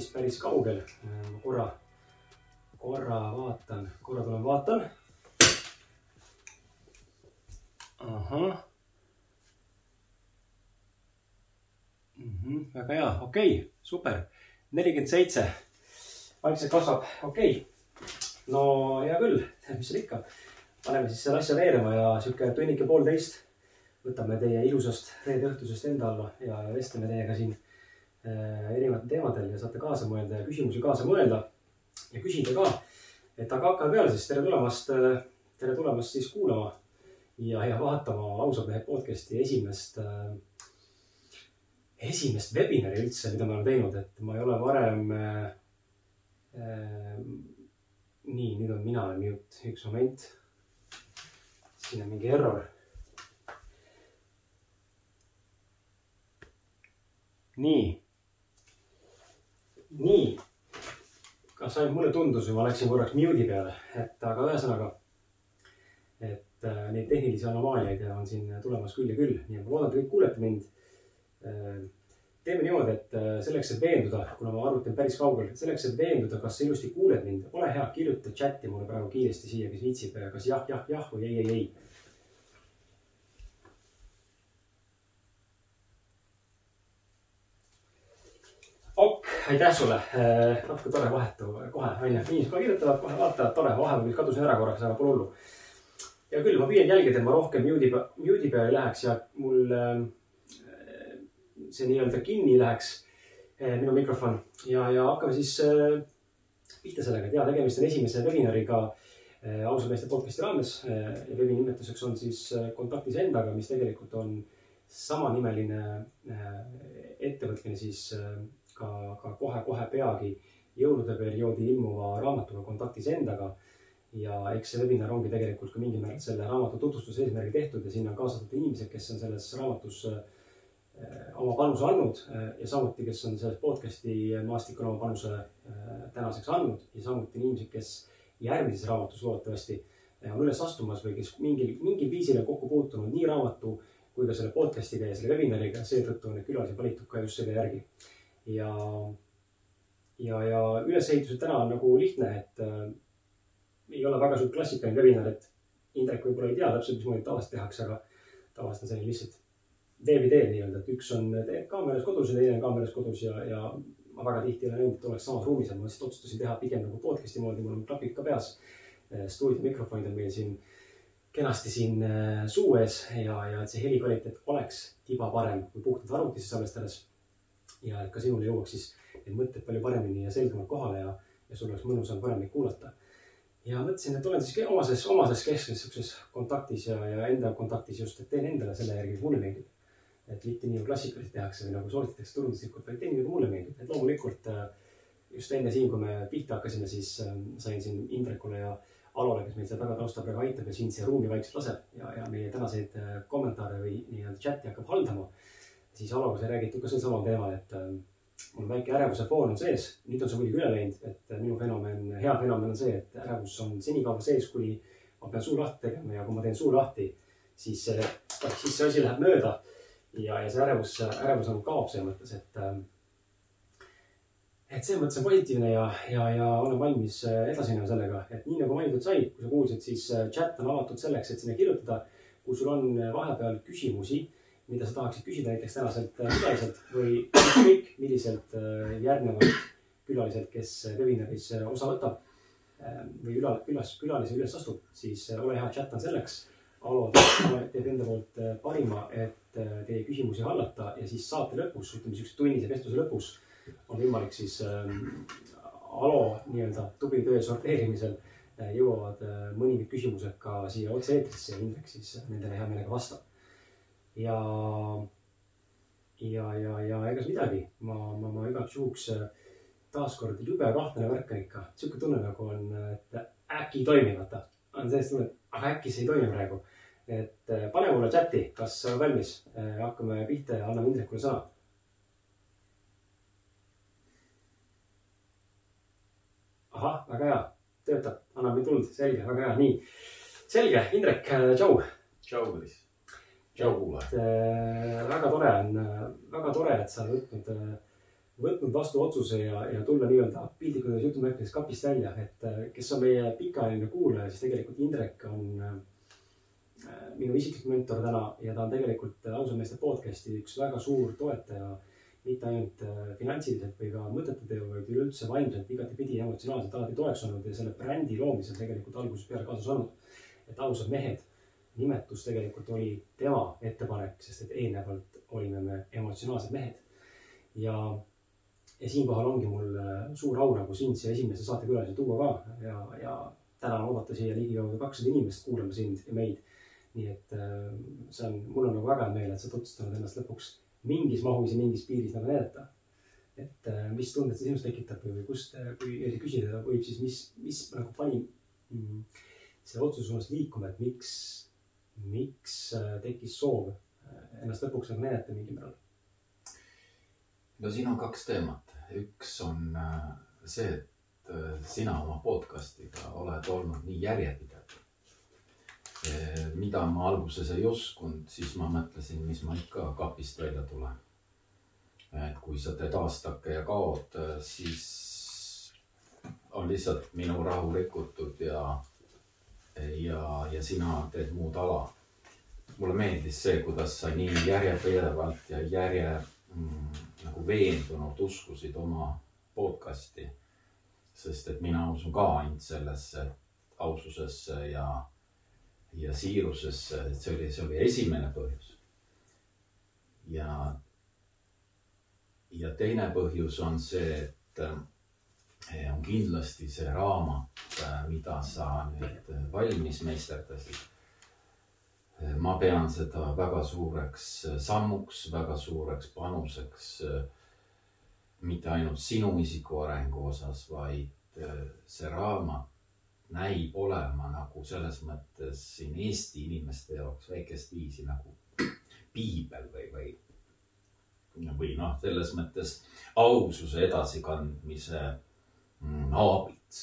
päris, päris kaugel. ma korra, korra vaatan, korra tulen vaatan. ahah mm. -hmm, väga hea, okei okay,, super, nelikümmend seitse. vaikselt kasvab, okei okay.. no hea küll, mis seal ikka. paneme siis selle asja veerema ja sihuke tunnike poolteist võtame teie ilusast reede õhtusest enda alla ja vestleme teiega siin erinevatel teemadel ja saate kaasa mõelda ja küsimusi kaasa mõelda ja küsida ka. et aga hakkame peale siis, tere tulemast, äh, tere tulemast siis kuulama ja, ja vaatama ausa mehe podcast'i esimest äh, esimest webinari üldse, mida ma olen teinud, et ma ei ole varem äh,. Äh, nii, nüüd on mina mute, üks moment. siin on mingi error. nii, nii. kas ainult mulle tundus või ma läksin korraks mute'i peale, et aga ühesõnaga, et äh, neid tehnilisi anomaaliaid on siin tulemas küll ja küll, nii et ma loodan, et kõik kuulete mind Äh, teeme niimoodi, et äh, selleks, et veenduda, kuna ma arvuti on päris kaugel, selleks, et veenduda, kas sa ilusti kuuled mind, ole hea, kirjuta chati mulle praegu kiiresti siia, kes viitsib, kas jah, jah, jah või ei, ei, ei. Aitäh sulle, äh, natuke tore vahetu kohe, onju, inimesed kohe kirjutavad, kohe vaatavad, tore, vahepeal kadusin ära korraks, aga pole hullu. hea küll, ma püüan jälgida, et ma rohkem mute'i, mute'i peale ei läheks ja mul äh, see nii-öelda kinni läheks, eh, minu mikrofon. Ja, ja hakkame siis pihta sellega, et ja tegemist on esimese webinariga ausalt meeste podcast'i raames ja veebi nimetuseks on siis kontaktis endaga, mis tegelikult on samanimeline ettevõtmine siis ka, ka kohe-kohe peagi jõulude perioodil ilmuva raamatuga Kontaktis endaga. ja eks see webinar ongi tegelikult ka mingil määral selle raamatu tutvustuse eesmärgil tehtud ja sinna on kaasatud inimesed, kes on selles raamatus Äh, oma panuse andnud äh, ja samuti, kes on selles podcast'i maastikul oma panuse äh, tänaseks andnud ja samuti inimesed, kes järgmises raamatus loodetavasti on üles astumas või kes mingil, mingil viisil on kokku puutunud nii raamatu kui ka selle podcast'iga ja selle webinariga, seetõttu on need külalised valitud ka just selle järgi. Ja, ja, ja ülesehitused täna on nagu lihtne, et äh, ei ole väga sihuke klassikaline webinar, et Indrek võib-olla ei tea täpselt, mismoodi tavaliselt tehakse, aga tavaliselt on selline lihtsalt teel nii-öelda, et üks on kaameras kodus ja teine on kaameras kodus ja, ja ma väga tihti ei ole näinud, et oleks samas ruumis, aga ma lihtsalt otsustasin teha pigem nagu podcast'i moodi, mul on klapid ka peas. Eh, stuudio mikrofonid on meil siin kenasti siin eh, suu ees ja, ja et see heli kvaliteet oleks tiba parem kui puhtalt arvutis salvestades. Ja et ka sinule jõuaks siis need mõtted palju paremini ja selgemalt kohale ja, ja sul oleks mõnusam parem neid kuulata. Ja mõtlesin, et olen siis omases, omases keskses sihukeses kontaktis ja, ja enda kontaktis just, et teen endale selle järgi, mulle meeldib. Et mitte nii nagu klassikaliselt tehakse või nagu sooritatakse turunduslikult, vaid teen nagu mulle meeldib, et loomulikult äh, just enne siin, kui me pihta hakkasime, siis ähm, sain siin Indrekule ja Alole, kes meil seal taga taustal praegu aitab ja sind siia ruumi vaikselt laseb ja, ja meie tänaseid äh, kommentaare või nii-öelda chati hakkab haldama. Siis Aloga sai räägitud ka sel samal teemal, et ähm, mul väike ärevuse foon on sees, nüüd on see muidugi üle läinud, et äh, minu fenomen, hea fenomen on see, et ärevus on senikaua sees, kuni ma pean suu lahti tegema ja kui ma teen suu lahti, siis, siis see asi läheb mööda ja, ja see ärevus, ärevus nagu kaob selles mõttes, et. Ähm, et selles mõttes on positiivne ja, ja, ja olen valmis äh, edasi minema sellega, et nii nagu mainitud sai, kui sa kuulsid, siis äh, chat on avatud selleks, et sinna kirjutada. kui sul on äh, vahepeal küsimusi, mida sa tahaksid küsida näiteks tänaselt külaliselt või ükskõik milliselt järgnevalt külaliselt, kes webinaris osa võtab või üla, külas, külalise üles astub, siis ole hea, chat on selleks. Alo teeb enda poolt parima, et Äh, teie küsimusi hallata ja siis saate lõpus, ütleme siukse tunnise vestluse lõpus on võimalik siis ähm, Alo nii-öelda tubli töö sorteerimisel äh, jõuavad äh, mõningad küsimused ka siia otse-eetrisse ja Indrek siis nendele hea meelega vastab. Ja, ja, ja, ja egas midagi, ma, ma, ma igaks juhuks taaskord jube kahtlane värk on ikka, sihuke tunne nagu on, et äkki ei toimi, vaata. on sellist tunnet, aga äkki see ei toimi praegu et äh, pane mulle chati, kas sa oled valmis, äh, hakkame pihta ja anname Indrekule sõna. ahah, väga hea, töötab, annab mind tuld, selge, väga hea, nii. selge, Indrek, äh, tšau. tšau, Maris. Tšau kuulajad. Äh, väga tore on, väga tore, et sa võtnud, võtnud vastu otsuse ja, ja tulla nii-öelda piltlikult öeldes jutumärkides kapist välja, et kes on meie pikaajaline kuulaja, siis tegelikult Indrek on minu isiklik mentor täna ja ta on tegelikult ausameeste podcast'i üks väga suur toetaja mitte ainult finantsiliselt või ka mõtete teel, vaid üleüldse vaimselt igatepidi emotsionaalselt alati toeks olnud ja selle brändi loomisel tegelikult algusest peale kaasas olnud. et ausad mehed, nimetus tegelikult oli tema ettepanek, sest et eelnevalt olime me emotsionaalsed mehed. ja, ja siinkohal ongi mul äh, suur au nagu sind siia esimese saatekülalise tuua ka ja, ja täna on oodata siia ligikaudu kakssada inimest kuulama sind ja meid. nii et äh, see on, mul on nagu väga hea meel, et sa oled otsustanud ennast lõpuks mingis mahus ja mingis piiris nagu näidata. et äh, mis tundet see sinus tekitab või kust, kui küsida võib, siis mis, mis nagu pani mm, selle otsuse suunas liikuma, et miks, miks äh, tekkis soov ennast lõpuks nagu näidata mingil määral? no siin on kaks teemat, üks on see, et sina oma podcast'iga oled olnud nii järjepidev mida ma alguses ei uskunud, siis ma mõtlesin, mis ma ikka kapist välja tulen. et kui sa teed aastake ja kaod, siis on lihtsalt minu rahu rikutud ja, ja, ja sina teed muud ala. mulle meeldis see, kuidas sa nii järjepidevalt ja järje mm, nagu veendunult uskusid oma podcast'i. sest et mina usun ka ainult sellesse aususesse ja ja siirusesse, et see oli, see oli esimene põhjus. ja, ja teine põhjus on see, et on kindlasti see raamat, eh, mida sa nüüd valmis meisterdasid. Eh, ma pean seda väga suureks sammuks, väga suureks panuseks. mitte ainult sinu isiku arengu osas, vaid see raamat näib olema nagu selles mõttes siin Eesti inimeste jaoks väikest viisi nagu piibel või, või, või noh, selles mõttes aususe edasikandmise mm, aabits.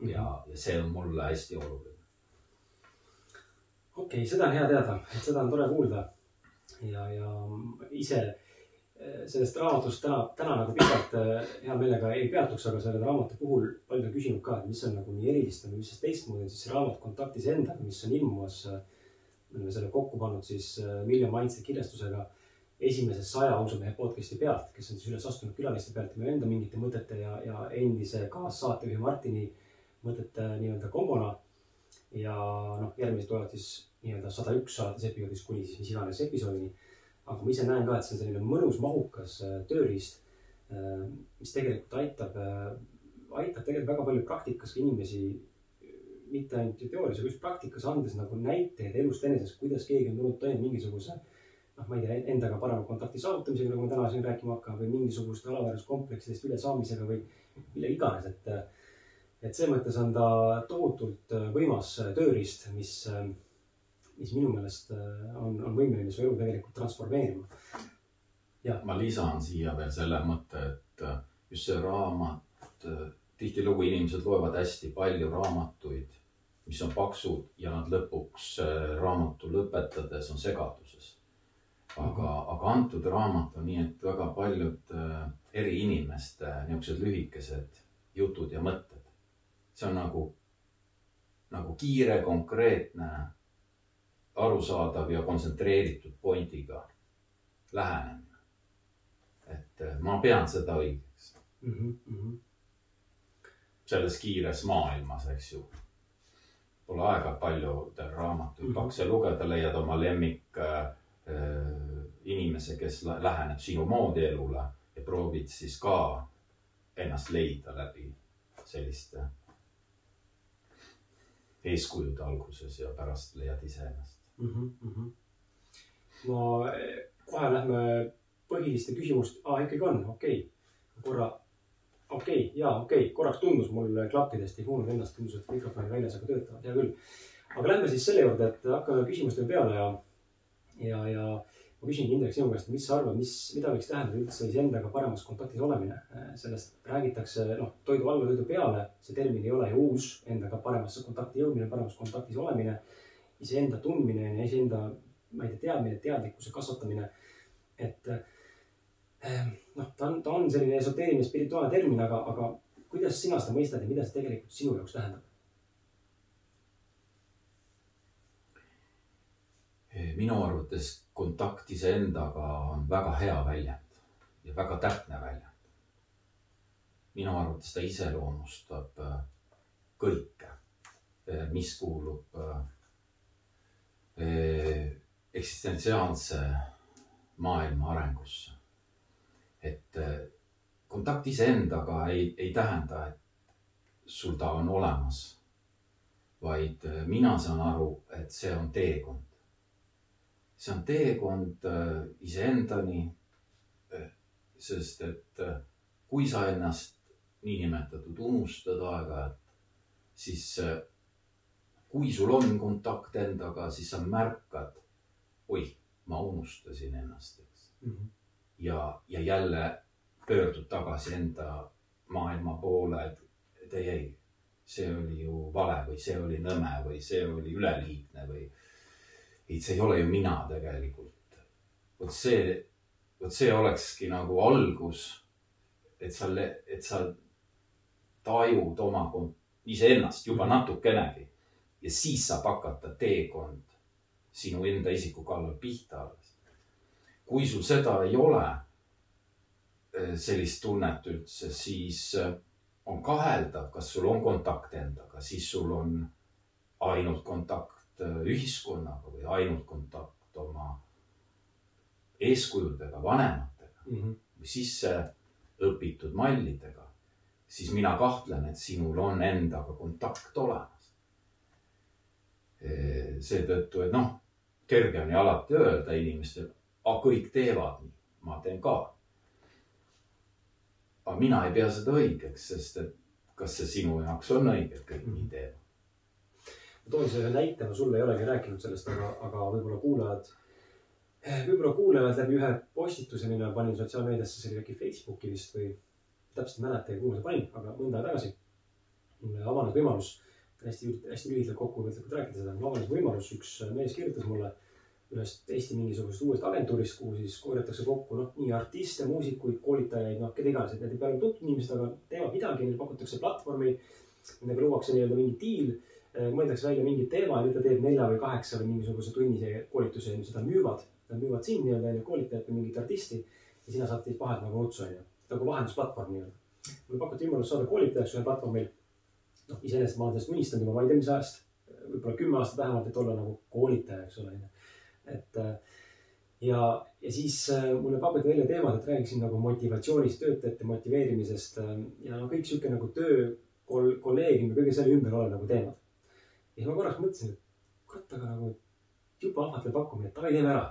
ja, ja see on mulle hästi oluline. okei okay,, seda on hea teada, et seda on tore kuulda. ja, ja ise sellest raamatust täna, täna nagu pikalt äh, hea meelega ei peatuks, aga selle raamatu puhul paljud on küsinud ka, et mis on nagu nii erilist või mis siis teistmoodi on siis see raamat Kontaktis endaga, mis on ilmumas. Äh, me oleme selle kokku pannud siis Million Mindset kirjastusega esimese saja ausamehe podcast'i pealt, kes on siis üles astunud külaliste pealt minu enda mingite mõtete ja, ja endise kaassaatejuhi Martini mõtete nii-öelda kombona. ja noh, järgmised tulevad siis nii-öelda sada üks alates episoodist kuni siis mis iganes episoodini aga ma ise näen ka, et see on selline mõnus, mahukas äh, tööriist, äh, mis tegelikult aitab, äh, aitab tegelikult väga palju praktikas ka inimesi, mitte ainult teoorias, aga just praktikas andes nagu näiteid elust enesest, kuidas keegi on tulnud toime mingisuguse noh, ma ei tea, endaga parema kontakti saavutamisega, nagu ma täna siin rääkima hakkan, või mingisuguste alaväärsuskompleksidest ülesaamisega või mille iganes, et. et selles mõttes on ta tohutult võimas tööriist, mis mis minu meelest äh, on, on võimeline su elu tegelikult transformeerima. ma lisan siia veel selle mõtte, et äh, just see raamat, äh, tihtilugu inimesed loevad hästi palju raamatuid, mis on paksud ja nad lõpuks raamatu lõpetades on segaduses. Aga, aga antud raamat on nii, et väga paljud eri inimeste niisugused lühikesed jutud ja mõtted. see on nagu, nagu kiire, konkreetne arusaadav ja kontsentreeritud pointiga lähenemine. et eh, ma pean seda õigeks mm. -hmm. selles kiires maailmas, eks ju. Pole aega paljudel raamatuid mm -hmm. pakse lugeda, leiad oma lemmik äh, inimese, kes läheneb sinu moodi elule ja proovid siis ka ennast leida läbi selliste eeskujude alguses ja pärast leiad iseennast mm. -hmm. ma, kohe lähme põhiliste küsimuste ah,, ikkagi on, okei okay., korra, okei okay,, ja okei okay., korraks tundus mul klappidest ei kuulnud ennast, tundus, et mikrofon oli väljas, aga töötavad, hea küll. aga lähme siis selle juurde, et hakkame küsimustele peale ja, ja, ja ma küsingi Indrek sinu käest, mis sa arvad, mis, mida võiks tähendada üldse iseendaga paremas kontaktis olemine? sellest räägitakse, noh, toidu alla, toidu peale, see termin ei ole ju uus, endaga paremasse kontakti jõudmine, paremas kontaktis olemine iseenda tundmine ja iseenda ma ei tea, teadmine, teadlikkuse kasvatamine. et eh, noh, ta on, ta on selline esoteeriline spirituaalne termin, aga, aga kuidas sina seda mõistad ja mida see tegelikult sinu jaoks tähendab? Minu arvates kontakt iseendaga on väga hea väljend ja väga täpne väljend. minu arvates ta iseloomustab äh, kõike, äh, mis kuulub äh, eksistentsiaalse maailma arengusse. et kontakt iseendaga ei, ei tähenda, et sul ta on olemas, vaid mina saan aru, et see on teekond see on teekond äh, iseendani. Äh, sest et äh, kui sa ennast niinimetatud unustad aeg-ajalt, siis kui sul on kontakt endaga, siis sa märkad, oih, ma unustasin ennast, eks mm. -hmm. ja, ja jälle pöördud tagasi enda maailma poole, et, et ei, ei, see oli ju vale või see oli nõme või see oli üleliigne või ei, see ei ole ju mina tegelikult. vot see, vot see olekski nagu algus. et sa, et sa tajud oma iseennast juba natukenegi ja siis saab hakata teekond sinu enda isiku kallal pihta alles. kui sul seda ei ole, eh, sellist tunnet üldse, siis eh, on kaheldav, kas sul on kontakt endaga, siis sul on ainult kontakt ühiskonnaga või ainult kontakt oma eeskujudega, vanematega mm -hmm. või sisse õpitud mallidega, siis mina kahtlen, et sinul on endaga kontakt olemas. seetõttu, et noh, kerge on ju alati öelda inimestele, kõik teevad nii, ma teen ka. aga mina ei pea seda õigeks, sest et kas see sinu jaoks on õige, et kõik nii teevad ma toon siis ühe näite, ma sulle ei olegi rääkinud sellest, aga, aga võib-olla kuulajad, võib-olla kuulajad läbi ühe postituse, mille ma panin sotsiaalmeediasse, see oli äkki Facebooki vist või täpselt ei mäleta, kuhu ma seda panin, aga mõnda aega tagasi. mulle avanes võimalus, hästi, hästi lühidalt kokkuvõtlikult rääkida seda, mul avanes võimalus, üks mees kirjutas mulle ühest Eesti mingisugusest uuest agentuurist, kuhu siis korjatakse kokku noh, nii artiste, muusikuid, koolitajaid, noh, keda iganes, et need ei pea olema tuntud inimesed, aga teevad midagi, neile pakutakse platvormi. Nendega luuakse nii-öelda mingi diil mõeldakse välja mingi teema ja nüüd ta teeb nelja või kaheksa või mingisuguse tunnise koolituse ja seda müüvad. Nad müüvad sind nii-öelda onju, koolitajat või mingit artisti ja sina saad siis vahelt nagu otsa onju, nagu vahendusplatvorm nii-öelda. mulle pakuti võimalust saada koolitajaks ühel platvormil. noh, iseenesest ma olen sellest unistanud juba, ma ei tea, mis ajast, võib-olla kümme aastat vähemalt, et olla nagu koolitaja, eks ole onju. et äh, ja, ja siis äh, mulle pakuti välja teemad, et räägiksin nagu motivatsioonist, töötajate motiveerimisest ja no kõik sihuke nagu töö, kolleegium ja kõige selle ümber olev nagu teemad ja siis ma korraks mõtlesin, et kurat, aga nagu jube ahvatlev pakkumine, et davai, teeme ära.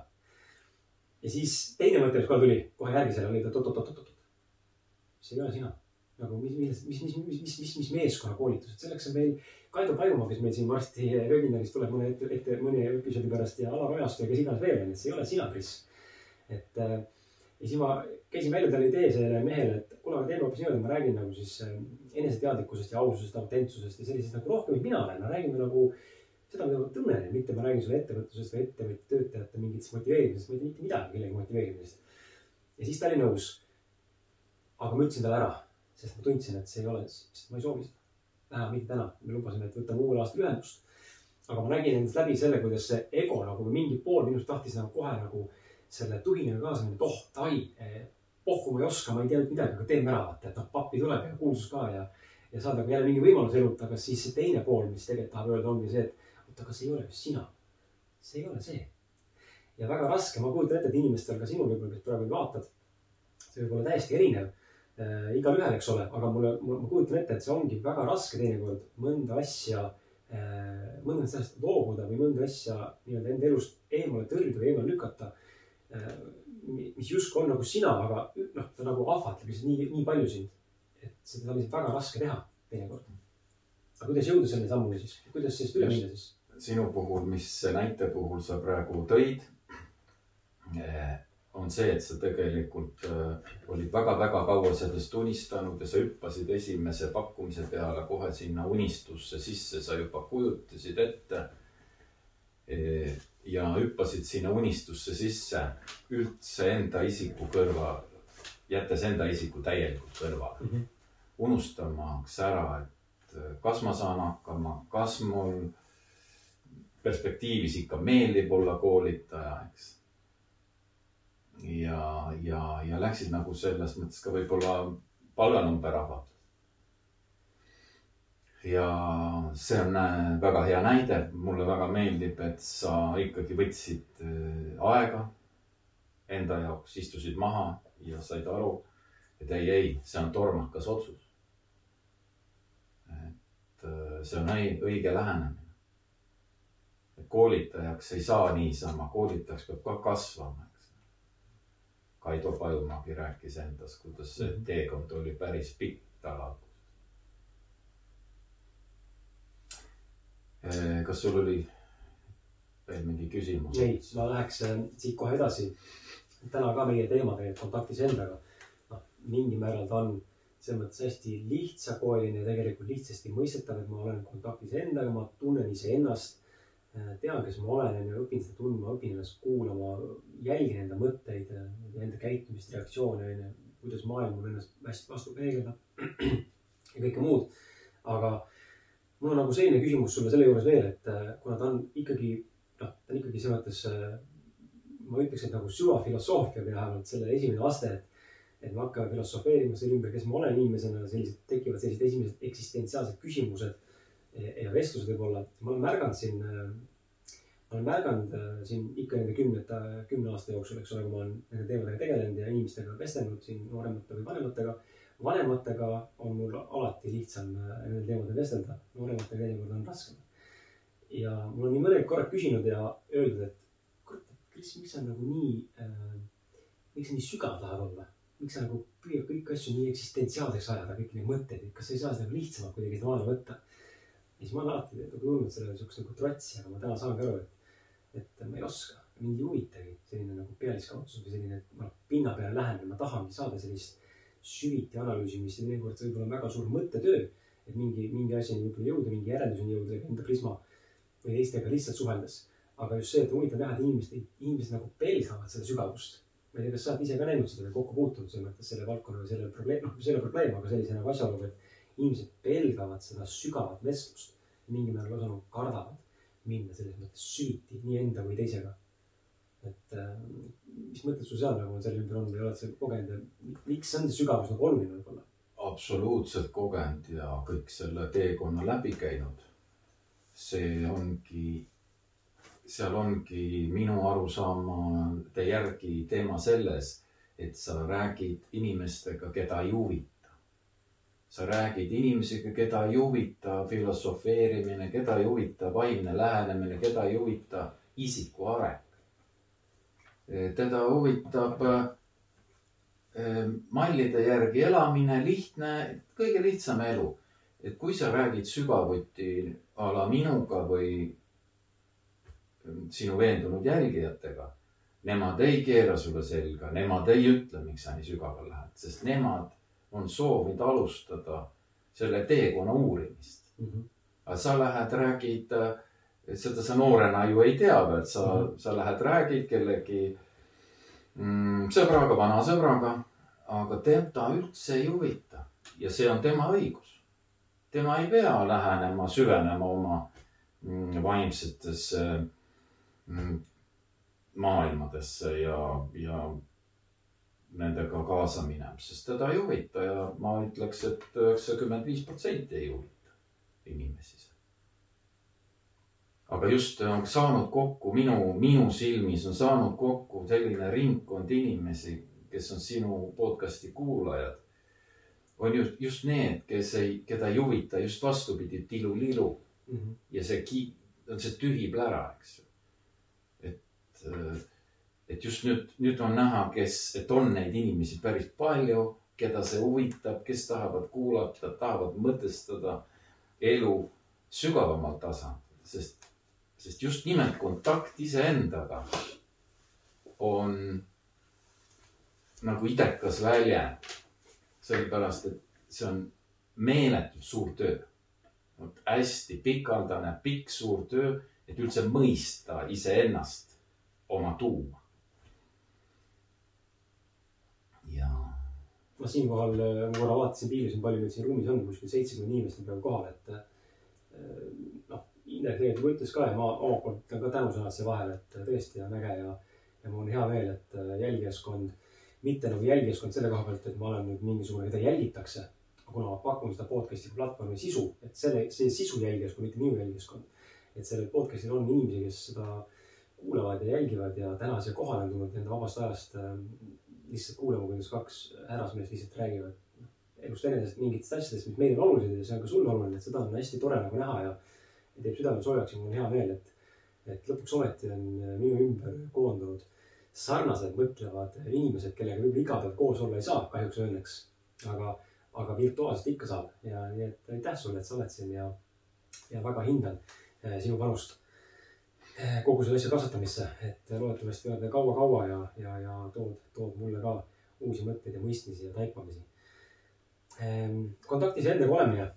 ja siis teine mõte, mis kohe tuli, kohe järgi sellele oli, et oot-oot-oot-oot. see ei ole sina. nagu mis, mis, mis, mis, mis, mis, mis, mis meeskonnakoolitused, selleks on meil Kaido Pajumaa, kes meil siin varsti webinaris tuleb mõne ette, ette mõne episoodi pärast ja Alar Ojastu ja kes iganes veel, et see ei ole sina, Kris. et äh, ja siis ma käisin välja talle idee sellele mehele, et kuule, aga teeme hoopis niimoodi, ma räägin nagu siis äh, eneseteadlikkusest ja aususest, autentsusest ja sellisest nagu rohkem, mis mina olen, no räägime nagu seda, mida ma tunnen mitte ma räägin sulle ettevõtlusest või ettevõtja töötajate mingitest motiveerimisest, ma ei tea mitte midagi kellegi motiveerimisest. ja siis ta oli nõus. aga ma ütlesin talle ära, sest ma tundsin, et see ei ole, sest ma ei soovi seda. vähemalt mitte täna, me lubasime, et võtame uuel aastal ühendust. aga ma nägin endast läbi selle, kuidas see ego nagu mingi pool minust tahtis nagu kohe nagu selle tuhinega kaasa minna, et oh, davai pohhu ma ei oska, ma ei tea midagi, aga teeme ära, vaata, et noh, pappi tuleb ja kuulsus ka ja, ja saad nagu jälle mingi võimaluse elult, aga siis see teine pool, mis tegelikult tahab öelda, ongi see, et oota, aga see ei ole just sina. see ei ole see. ja väga raske, ma kujutan ette, et inimestel, ka sinul võib-olla, kes praegu vaatad, see võib olla täiesti erinev äh,. igalühel, eks ole, aga mulle, ma kujutan ette, et see ongi väga raske teinekord mõnda asja äh,, mõnda asjast loobuda või mõnda asja nii-öelda enda elust eemale tõrjuda või eemale lükata mis justkui on nagu sina, aga noh, ta nagu ahvatleb lihtsalt nii, nii palju sind. et seda on lihtsalt väga raske teha teinekord. aga kuidas jõuda selle sammuni siis, kuidas sellest üle minna siis? sinu puhul, mis näite puhul sa praegu tõid, eh, on see, et sa tegelikult eh, olid väga-väga kaua sellest unistanud ja sa hüppasid esimese pakkumise peale kohe sinna unistusse sisse, sa juba kujutasid ette, ja hüppasid sinna unistusse sisse üldse enda isiku kõrva, jättes enda isiku täielikult kõrvale mm. -hmm. unustamaks ära, et kas ma saan hakkama, kas mul perspektiivis ikka meeldib olla koolitaja, eks. ja, ja, ja läksid nagu selles mõttes ka võib-olla palganumber ahvatles ja see on äh, väga hea näide, mulle väga meeldib, et sa ikkagi võtsid äh, aega enda jaoks, istusid maha ja said aru, et ei, ei, see on tormakas otsus. et äh, see on õige lähenemine. koolitajaks ei saa niisama, koolitajaks peab ka kasvama, eks. Kaido Pajumägi rääkis endas, kuidas see mhm. teekond oli päris pikk tal kas sul oli veel mingi küsimus? ei, ma läheks äh, siit kohe edasi. täna ka meie teema tegelikult kontaktis endaga. noh, mingil määral ta on selles mõttes hästi lihtsakoeline ja tegelikult lihtsasti mõistetav, et ma olen kontaktis endaga, ma tunnen iseennast. Äh, tean, kes ma olen, onju, õpin seda tundma, õpin ennast kuulama, jälgin enda mõtteid, enda käitumist, reaktsioone, onju. kuidas maailm mulle ennast hästi vastu peegeldab ja kõike muud. aga mul on nagu selline küsimus sulle selle juures veel, et äh, kuna ta on ikkagi, noh, ta on ikkagi selles mõttes, äh, ma ütleks, et nagu süvafilosoofia vähemalt selle esimene aste, et et me hakkame filosofeerima selle ümber, kes ma olen inimesena, sellised, tekivad sellised esimesed eksistentsiaalsed küsimused ja vestlused võib-olla. ma olen märganud siin, äh, ma olen märganud siin ikka nende kümnete, kümne aasta jooksul, eks ole, kui ma olen nende teemadega tegelenud ja inimestega vestelnud siin nooremate või vanematega vanematega on mul alati lihtsam äh, nendel teemadel vestelda, noorematega teinekord on raskem. ja mul on nii mõned korrad küsinud ja öeldud, et kurat, et Kris, miks sa nagu nii äh,, miks sa nii sügav tahad olla? miks sa nagu püüad kõiki asju nii eksistentsiaalseks ajada, kõiki neid mõtteid, et kas sa ei saa seda lihtsamalt kuidagi seda maale võtta? ja siis ma olen alati nagu tundnud selle siukest nagu trotsi, aga ma täna saangi aru, et, et ma ei oska, mind ei huvitagi selline nagu pealiskaudsus või selline noh, pinnapeale lähenemine, ma tahangi saada sellist süviti analüüsimist ja teinekord see võib olla väga suur mõttetöö. et mingi, mingi asjani võib-olla jõuda, mingi järelduseni jõuda enda prisma või teistega lihtsalt suheldes. aga just see, et huvitav näha, et inimesed, inimesed nagu pelgavad seda sügavust. ma ei tea, kas sa oled ise ka näinud seda või kokku puutunud selles mõttes selle valdkonna või selle probleem, noh, selle probleem, aga sellise nagu asjaoluga, et inimesed pelgavad seda sügavat vestlust. mingil määral lausa nagu kardavad minna selles mõttes süviti nii enda kui teisega et äh, mis mõtted sul seal nagu selle ümber on või oled sa kogenud ja miks on see sügavus nagu oluline võib-olla? absoluutselt kogenud ja kõik selle teekonna läbi käinud. see ongi, seal ongi minu arusaamade järgi teema selles, et sa räägid inimestega, keda ei huvita. sa räägid inimesega, keda ei huvita filosofeerimine, keda ei huvita vaimne lähenemine, keda ei huvita isiku areng teda huvitab eh, mallide järgi elamine, lihtne, kõige lihtsam elu. et kui sa räägid sügavuti a la minuga või sinu veendunud jälgijatega, nemad ei keera sulle selga, nemad ei ütle, miks sa nii sügavale lähed, sest nemad on soovinud alustada selle teekonna uurimist mm. -hmm. aga sa lähed, räägid et seda sa noorena ju ei tea veel, sa mm, -hmm. sa lähed, räägid kellegi mm, sõbraga, vana sõbraga, aga teda üldse ei huvita ja see on tema õigus. tema ei pea lähenema, süvenema oma mm, vaimsetesse mm, maailmadesse ja, ja nendega kaasa minema, sest teda ei huvita ja ma ütleks et, et üheksakümmend viis protsenti ei huvita inimesi aga just on saanud kokku minu, minu silmis on saanud kokku selline ringkond inimesi, kes on sinu podcast'i kuulajad. on just, just need, kes ei, keda ei huvita just vastupidi, tilulilu mm. -hmm. ja see ki-, on see tühi plära, eks ju. et, et just nüüd, nüüd on näha, kes, et on neid inimesi päris palju, keda see huvitab, kes tahavad kuulata, tahavad mõtestada elu sügavamal tasandil, sest sest just nimelt kontakt iseendaga on nagu idekas väljend. sellepärast, et see on meeletult suur töö. hästi pikaldane, pikk, suur töö et üldse mõista iseennast, oma tuuma. ja ma siinkohal, ma korra vaatasin, piirisin, palju meid siin ruumis on, kuskil seitsekümmend inimest on praegu kohal, et noh, Indrek tegelikult ütles ka ja ma omalt poolt ütlen ka tänusõnad siia vahele, et tõesti on äge ja, ja mul on hea meel, et eh, jälgijaskond, mitte nagu jälgijaskond selle koha pealt, et ma olen nüüd mingisugune, keda jälgitakse. kuna ma pakun seda podcast'i platvormi sisu, et selle, see sisu jälgijaskond, mitte minu jälgijaskond. et sellel podcast'il on inimesi, kes seda kuulavad ja jälgivad ja täna siia kohale on tulnud enda vabast ajast äh, lihtsalt kuulama, kuidas kaks härrasmeest lihtsalt räägivad elust enesest mingitest asjadest, mis meile on olulised ja see on ka sulle oluline, et seda on hästi tore nagu näha ja, ja teeb südame soojaks ja mul on hea meel, et, et lõpuks ometi on minu ümber koondunud sarnaselt mõtlevad inimesed, kellega võib-olla iga päev koos olla ei saa, kahjuks ja õnneks. aga, aga virtuaalselt ikka saab ja nii et aitäh sulle, et sa oled siin ja, ja väga hindan eh, sinu panust eh, kogu selle asja kasvatamisse, et loodetavasti oled kaua-kaua ja, ja, ja tood, tood mulle ka uusi mõtteid ja mõistmisi ja taipamisi. Ehm, kontaktis endaga olemine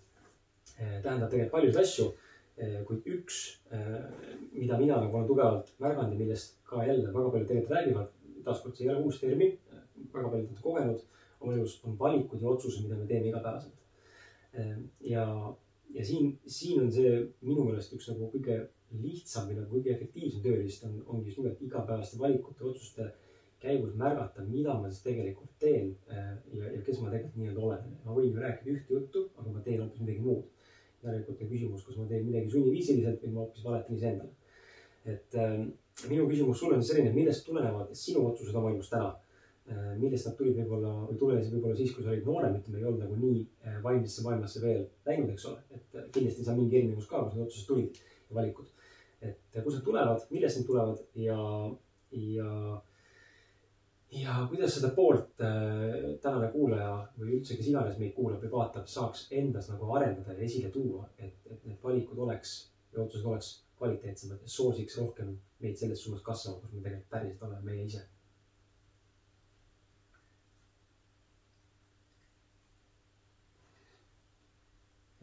tähendab tegelikult paljusid asju, kuid üks, mida mina nagu olen tugevalt märganud ja millest ka jälle väga paljud tegelikult räägivad, taaskord see ei ole uus termin, väga paljud on kogenud oma elus, on valikud ja otsused, mida me teeme igapäevaselt. ja, ja siin, siin on see minu meelest üks nagu kõige lihtsam või nagu kõige efektiivsem tööriist on, ongi just nimelt igapäevaste valikute, otsuste käigus märgata, mida ma siis tegelikult teen ja, ja kes ma tegelikult nii-öelda olen. ma võin ju rääkida ühte juttu, aga ma teen hoopis midagi muud järelikult on küsimus, kas ma teen midagi sunniviisiliselt või ma hoopis valetan iseendale. et äh, minu küsimus sulle on selline, millest tulenevad sinu otsused oma elus täna äh,? millest nad tulid võib-olla või tulenesid võib-olla siis, kui sa olid noorem, ütleme, ei olnud nagu nii äh, valmisse maailmasse veel läinud, eks ole. et äh, kindlasti seal mingi erinevus ka, kus need otsused tulid ja valikud. et äh, kust nad tulevad, millest need tulevad ja, ja ja kuidas seda poolt äh, tänane kuulaja või üldse, kes iganes meid kuulab või vaatab, saaks endas nagu arendada ja esile tuua, et, et need valikud oleks ja otsused oleks kvaliteetsemad ja soosiks rohkem meid selles suunas kasvama, kus me tegelikult päriselt oleme meie ise.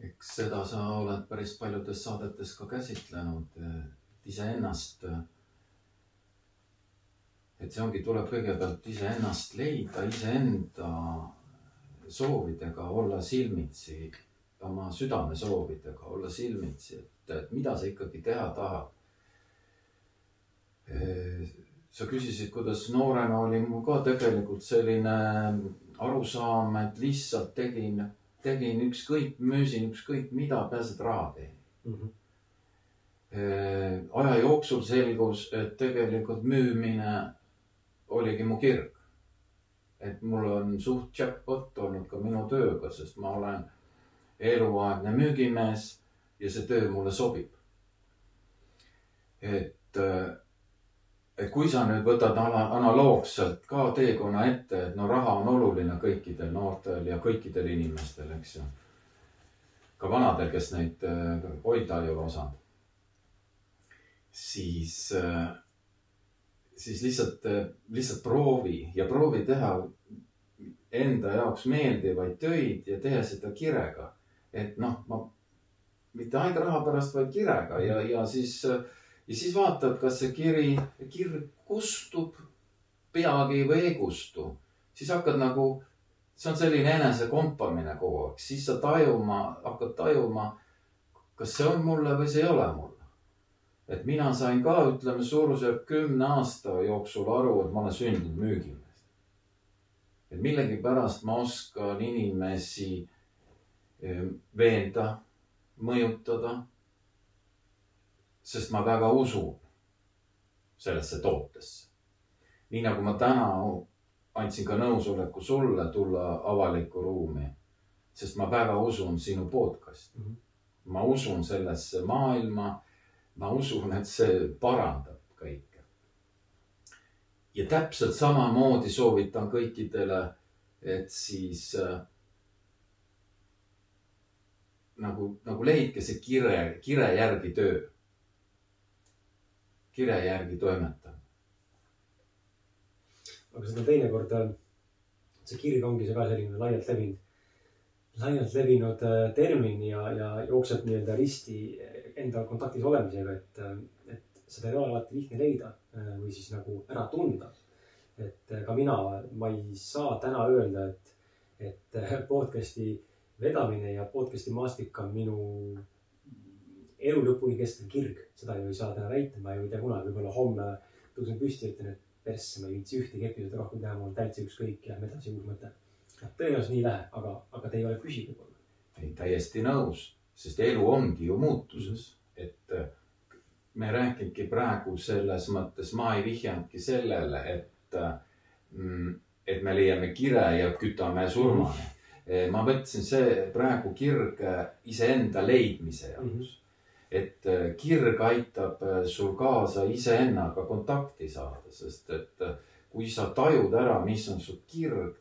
eks seda sa oled päris paljudes saadetes ka käsitlenud, iseennast et see ongi, tuleb kõigepealt iseennast leida, iseenda soovidega olla silmitsi, oma südamesoovidega olla silmitsi, et, et mida sa ikkagi teha tahad. sa küsisid, kuidas noorena oli mul ka tegelikult selline arusaam, et lihtsalt tegin, tegin ükskõik, müüsin ükskõik mida, peaasi, et raha teenin mm. -hmm aja jooksul selgus, et tegelikult müümine oligi mu kirg. et mul on suht jackpot olnud ka minu tööga, sest ma olen eluaegne müügimees ja see töö mulle sobib. et, et kui sa nüüd võtad analoogselt ka teekonna ette, et no raha on oluline kõikidel noortel ja kõikidel inimestel, eks ju. ka vanadel, kes neid äh, hoida ei ole osanud. siis äh, siis lihtsalt, lihtsalt proovi ja proovi teha enda jaoks meeldivaid töid ja teha seda kirega. et noh, ma mitte ainult raha pärast, vaid kirega ja, ja siis, ja siis vaatad, kas see kiri, kirg kustub peagi või ei kustu. siis hakkad nagu, see on selline enesekompamine kogu aeg, siis sa tajuma, hakkad tajuma, kas see on mulle või see ei ole mulle et mina sain ka, ütleme suurusjärk kümne aasta jooksul aru, et ma olen sündinud müügimees. et millegipärast ma oskan inimesi eh, veenda, mõjutada. sest ma väga usun sellesse tootesse. nii nagu ma täna andsin ka nõusoleku sulle tulla avalikku ruumi, sest ma väga usun sinu podcast'i. -hmm. ma usun sellesse maailma ma usun, et see parandab kõike. ja täpselt samamoodi soovitan kõikidele, et siis äh, nagu, nagu leidke see kire, kire järgi töö. kire järgi toimetamine. aga seda teinekord, äh, see kirg ongi see ka selline laialt levinud, laialt levinud äh, termin ja, ja jookseb nii-öelda risti enda kontaktis olemisega, et, et seda ei ole alati lihtne leida äh, või siis nagu ära tunda. et äh, ka mina, ma ei saa täna öelda, et, et äh, podcast'i vedamine ja podcast'i maastik on minu elu lõpuni kestev kirg, seda ju ei saa täna väita, ma ju ei tea kunagi, võib-olla homme tõusen püsti ja ütlen, et persse, ma ei viitsi ühtegi episoodi rohkem teha, mul on täitsa ükskõik lähme edasi, uus mõte. tõenäoliselt nii ei lähe, aga, aga te ei ole püsiv võib-olla. ei, täiesti nõus, sest elu ongi ju muutuses, et äh, me rääkimegi praegu selles mõttes, ma ei vihjanudki sellele, et, et me leiame kire ja kütame surmani. ma mõtlesin see praegu kirg äh, iseenda leidmise jaoks mm. -hmm. et äh, kirg aitab äh, sul kaasa iseennaga kontakti saada, sest et äh, kui sa tajud ära, mis on su kirg,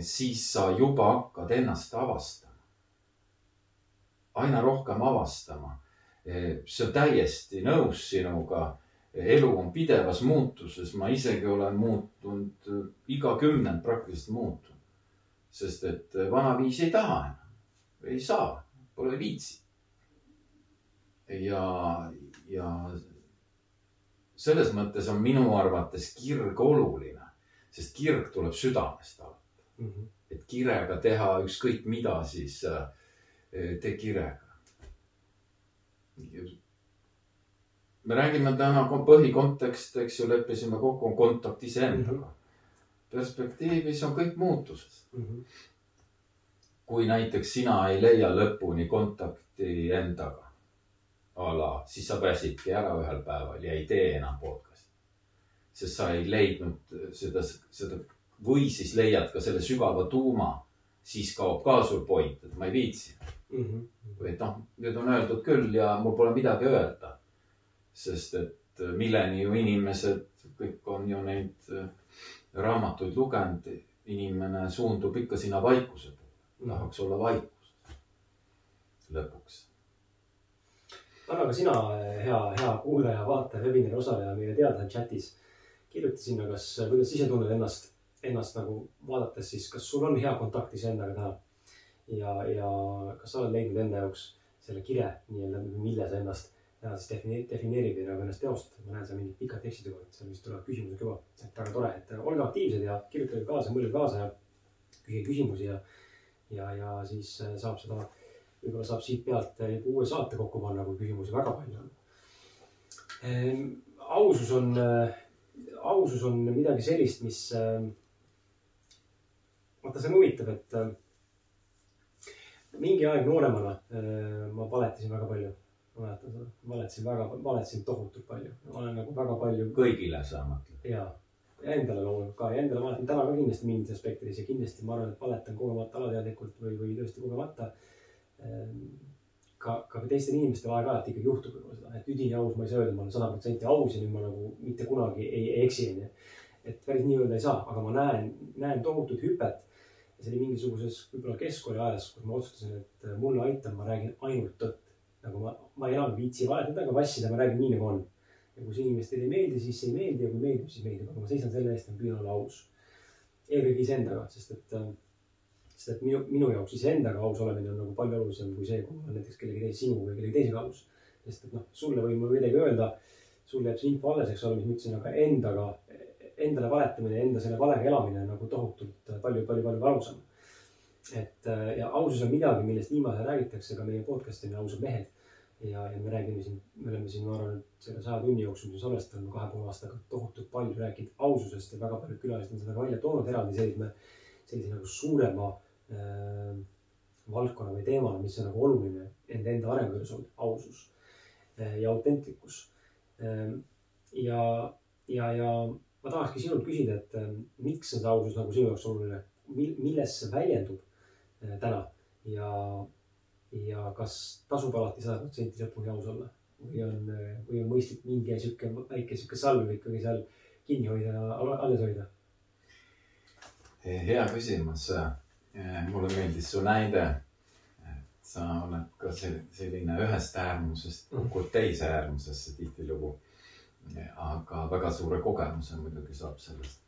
siis sa juba hakkad ennast avastama. Aina rohkem avastama. see on täiesti nõus sinuga. elu on pidevas muutuses, ma isegi olen muutunud, iga kümnend praktiliselt muutunud. sest et vanaviisi ei taha enam, ei saa, pole viitsi. ja, ja selles mõttes on minu arvates kirg oluline, sest kirg tuleb südamest alati. et kirega teha ükskõik mida, siis äh, tee kirega. me räägime täna ko- põhikontekst, eks ju, leppisime kokku, on kontakt iseendaga. perspektiivis on kõik muutuses. kui näiteks sina ei leia lõpuni kontakti endaga, a la, siis sa väsidki ära ühel päeval ja ei tee enam podcast'i. sest sa ei leidnud seda, seda või siis leiad ka selle sügava tuuma, siis kaob ka sul point, et ma ei viitsi. Või et noh, nüüd on öeldud küll ja mul pole midagi öelda. sest et milleni ju inimesed, kõik on ju neid äh, raamatuid lugenud, inimene suundub ikka sinna vaikuse poole, tahaks olla vaikus lõpuks. anna ka sina, hea, hea kuulaja, vaataja, webinari osaleja meile teada chatis. kirjuta sinna, kas, kuidas ise tunned ennast, ennast nagu vaadates siis, kas sul on hea kontakt iseendaga täna. ja, ja kas sa oled leidnud enda jaoks selle kire nii-öelda, mille sa ennast täna siis defineerid, või nagu ennast teostad. ma näen seal mingit pikat teksti juba, seal vist tulevad küsimused juba, et väga tore, et olge aktiivsed ja kirjutage kaasa, mõelge kaasa ja küsige küsimusi ja, ja, ja siis saab seda võib-olla saab siit pealt juba uue saate kokku panna, kui küsimusi väga palju on. ausus on, ausus on midagi sellist, mis. vaata, see on huvitav, et äh, mingi aeg nooremana äh, ma valetasin väga palju. ma mäletan seda, valetasin väga, valetasin tohutult palju, olen nagu väga palju kõigile sa mõtled. ja, ja endale loomulikult ka ja endale valetan täna ka kindlasti mingites aspektides ja kindlasti ma arvan, et valetan kogemata alateadlikult või, või tõesti kogemata. ka, ka teistel inimestel aeg-ajalt ikkagi juhtub võib-olla seda, et üdini aus, ma ei saa öelda, ma olen sada protsenti aus ja nüüd ma nagu mitte kunagi ei, ei eksi, onju. et päris nii öelda ei saa, aga ma näen, näen tohutut hüpet. See oli mingisuguses võib-olla keskkooli ajas, kus ma otsustasin, et mulle aitab, ma räägin ainult tõtt. nagu ma, ma enam ei viitsi valetada ega vassida, ma räägin nii nagu on ja kui see inimestele ei meeldi, siis ei meeldi ja kui meeldib, siis meeldib, aga ma seisan selle eest ja ma püüan olla aus. eelkõige iseendaga, sest et, sest et minu, minu jaoks iseendaga aus olemine on nagu palju olulisem kui see, kui ma olen näiteks kellegi teise, sinu või kellegi teisega aus. sest et noh, sulle võin ma midagi öelda, sul jääb see info alles, eks ole, mis ma ütlesin, aga endaga, endale valetamine, enda selle valega elamine on nagu tohutult palju, palju, palju valusam. et ja ausus on midagi, millest viimasel räägitakse ka meie podcast'il Ausad mehed ja, ja me räägime siin, me oleme siin, ma arvan, et selle saja tunni jooksul, mis salvestame kahe poole aastaga tohutult palju rääkinud aususest ja väga paljud külalised on seda ka välja toonud eraldi sellise, sellise nagu suurema äh, valdkonna või teemana, mis on nagu oluline enda, enda arengu juures olnud, ausus äh, ja autentlikkus äh,. ja, ja, ja ma tahakski sinult küsida, et äh, miks on see ausus nagu sinu jaoks oluline, milles see väljendub äh, täna ja ja kas tasub alati sada protsenti lõpuni aus olla või on, või on mõistlik mingi sihuke väike sihuke salv ikkagi seal kinni hoida ja alles hoida? hea küsimus. mulle meeldis su näide, et sa oled ka selline ühest äärmusest kukkud teise äärmusesse tihtilugu. Aga väga suure kogemuse muidugi saab sellest.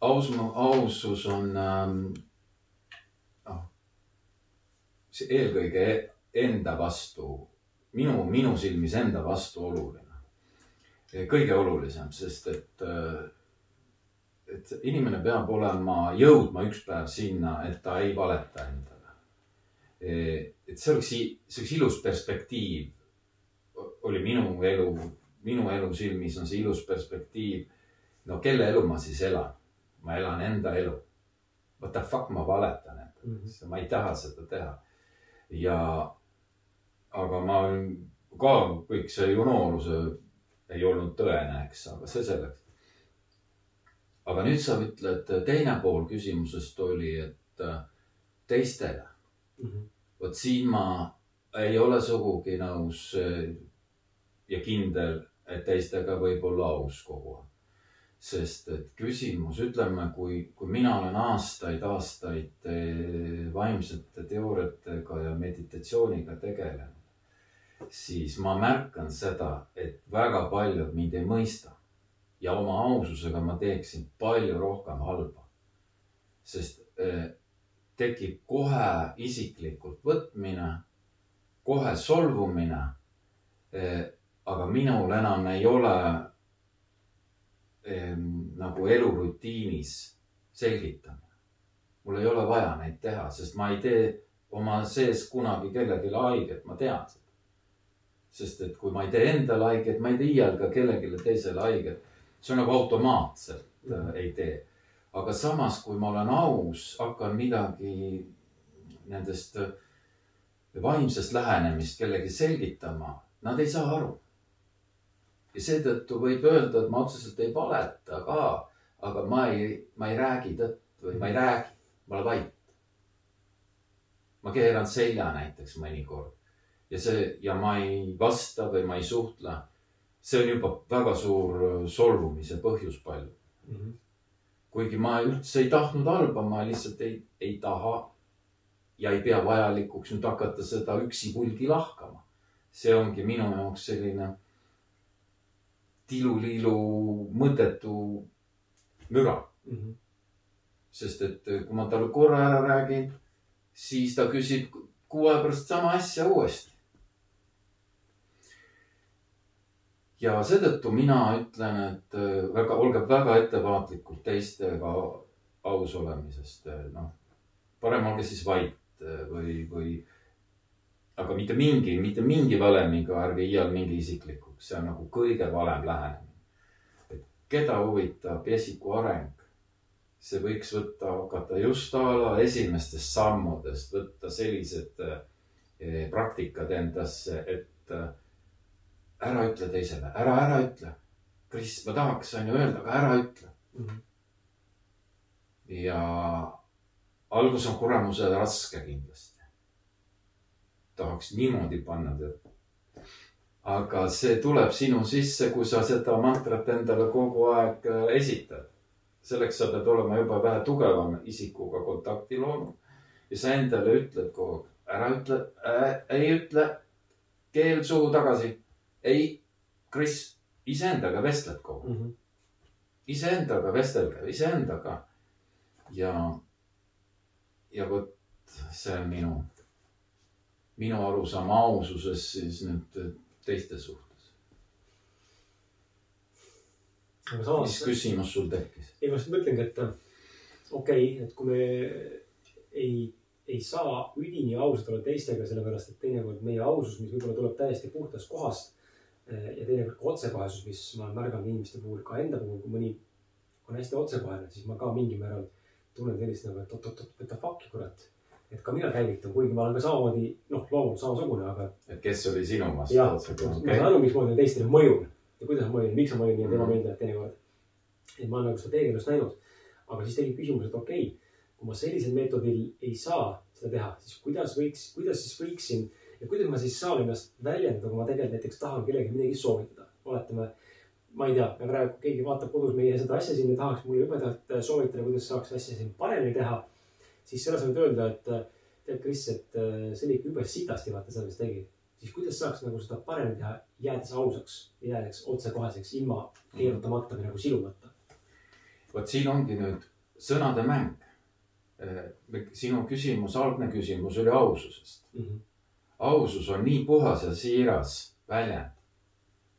aus, ausus on ähm, noh, eelkõige enda vastu, minu, minu silmis enda vastu oluline. kõige olulisem, sest et, et inimene peab olema, jõudma üks päev sinna, et ta ei valeta endale. et see oleks, see oleks ilus perspektiiv. Oli minu elu, minu elu silmis on see ilus perspektiiv. no kelle elu ma siis elan? ma elan enda elu. What the fuck ma valetan endale mm, -hmm. ma ei taha seda teha. ja aga ma ka kõik see ju nooruse ei olnud tõene, eks, aga see selleks. aga nüüd sa ütled, teine pool küsimusest oli, et äh, teistele mm. -hmm. vot siin ma ei ole sugugi nõus äh, ja kindel, et teistega võib olla aus kogu aeg. sest et küsimus, ütleme, kui, kui mina olen aastaid, aastaid äh, vaimsete teooriatega ja meditatsiooniga tegelenud siis ma märkan seda, et väga paljud mind ei mõista. ja oma aususega ma teeksin palju rohkem halba. sest eh, tekib kohe isiklikult võtmine, kohe solvumine eh,. Aga minul enam ei ole eh, nagu elurutiinis selgitamine. mul ei ole vaja neid teha, sest ma ei tee oma sees kunagi kellelegi haiget, ma tean seda sest et kui ma ei tee endale haiget, ma ei tee iial ka kellelegi teisele haiget. see on nagu automaatselt äh, ei tee. aga samas, kui ma olen aus, hakkan midagi nendest äh, vaimsest lähenemist kellegi selgitama, nad ei saa aru. Ja seetõttu võib öelda, et ma otseselt ei valeta ka, aga ma ei, ma ei räägi tõtt või ma ei räägi, ma olen vait. ma keeran selja näiteks mõnikord ja see ja ma ei vasta või ma ei suhtle. see on juba väga suur äh, solvumise põhjus palju mm. -hmm. kuigi ma üldse ei tahtnud halba, ma lihtsalt ei, ei taha ja ei pea vajalikuks nüüd hakata seda üksipulgi lahkama. see ongi minu jaoks selline tiluliilu mõttetu müra mm. -hmm. sest et äh, kui ma talle korra ära räägin, siis ta küsib kuu aja pärast sama asja uuesti. ja seetõttu mina ütlen, et äh, väga, olge väga ettevaatlikud teistega aus olemisest, noh. parem olge siis vait äh, või, või aga mitte mingi, mitte mingi valemiga ärge iial mingi isiklikuks, see on nagu kõige valem lähenemine. et keda huvitab esiku areng, see võiks võtta, hakata just a la esimestest sammudest, võtta sellised eh, praktikad endasse, et eh, ära ütle teisele, ära, ära ütle. Kris, ma tahaks, on ju öelda, aga ära ütle mm. -hmm. ja algus on kuramuse raske kindlasti. Tahaks niimoodi panna tead. aga see tuleb sinu sisse, kui sa seda mantrat endale kogu aeg äh, esitad. selleks sa pead olema juba vähe tugevam isikuga kontakti loonud. ja sa endale ütled kogu aeg, ära ütle äh,, ei ütle, keel suhu tagasi ei, Kris, iseendaga vestled kogu aeg mm -hmm.. iseendaga vestelge, iseendaga. ja, ja vot see on minu, minu arusaam aususest siis nüüd teiste suhtes. mis küsimus sul tekkis? ei, ma just mõtlengi, et okei okay,, et kui me ei ei saa üdini ausad olla teistega, sellepärast et teinekord meie ausus, mis võib-olla tuleb täiesti puhtast kohast, Äh, ja teinekord ka otsekohesus, mis ma olen märganud inimeste puhul, ka enda puhul, kui mõni on hästi otsekohene, siis ma ka mingil määral tunnen sellist nagu, et oot-oot-oot, what the fuck'i kurat. Et ka mina käivitun, kuigi ma olen ka samamoodi, noh, loomult samasugune, aga. et kes oli sinu vastu? jah, ma saan aru, mismoodi ma teistele mõjun ja kuidas ma mõjun, miks ma mõjun ja tema meeldib teinekord. et ma olen nagu teekennust näinud. aga siis tekib küsimus, et okei okay,, kui ma sellisel meetodil ei saa seda teha, siis kuidas võiks, kuidas siis võiksin ja kuidas ma siis saan ennast väljendada, kui ma tegelikult näiteks tahan kellelegi midagi soovitada. oletame, ma ei tea, praegu keegi vaatab kodus meie seda asja siin ja tahaks mulle jubedalt äh, soovitada, kuidas saaks asja siin paremini teha. Siis selle asemel öelda, et äh, tead, Kris, et äh, see oli ikka jube sitasti, vaata seda, mis tegi. siis kuidas saaks nagu seda paremini teha, jäädes ausaks, jäädes otsekoheseks, ilma keerutamata või nagu silumata. vot siin ongi nüüd sõnade mäng. sinu küsimus, algne küsimus oli aususest mm. -hmm ausus on nii puhas ja siiras väljend.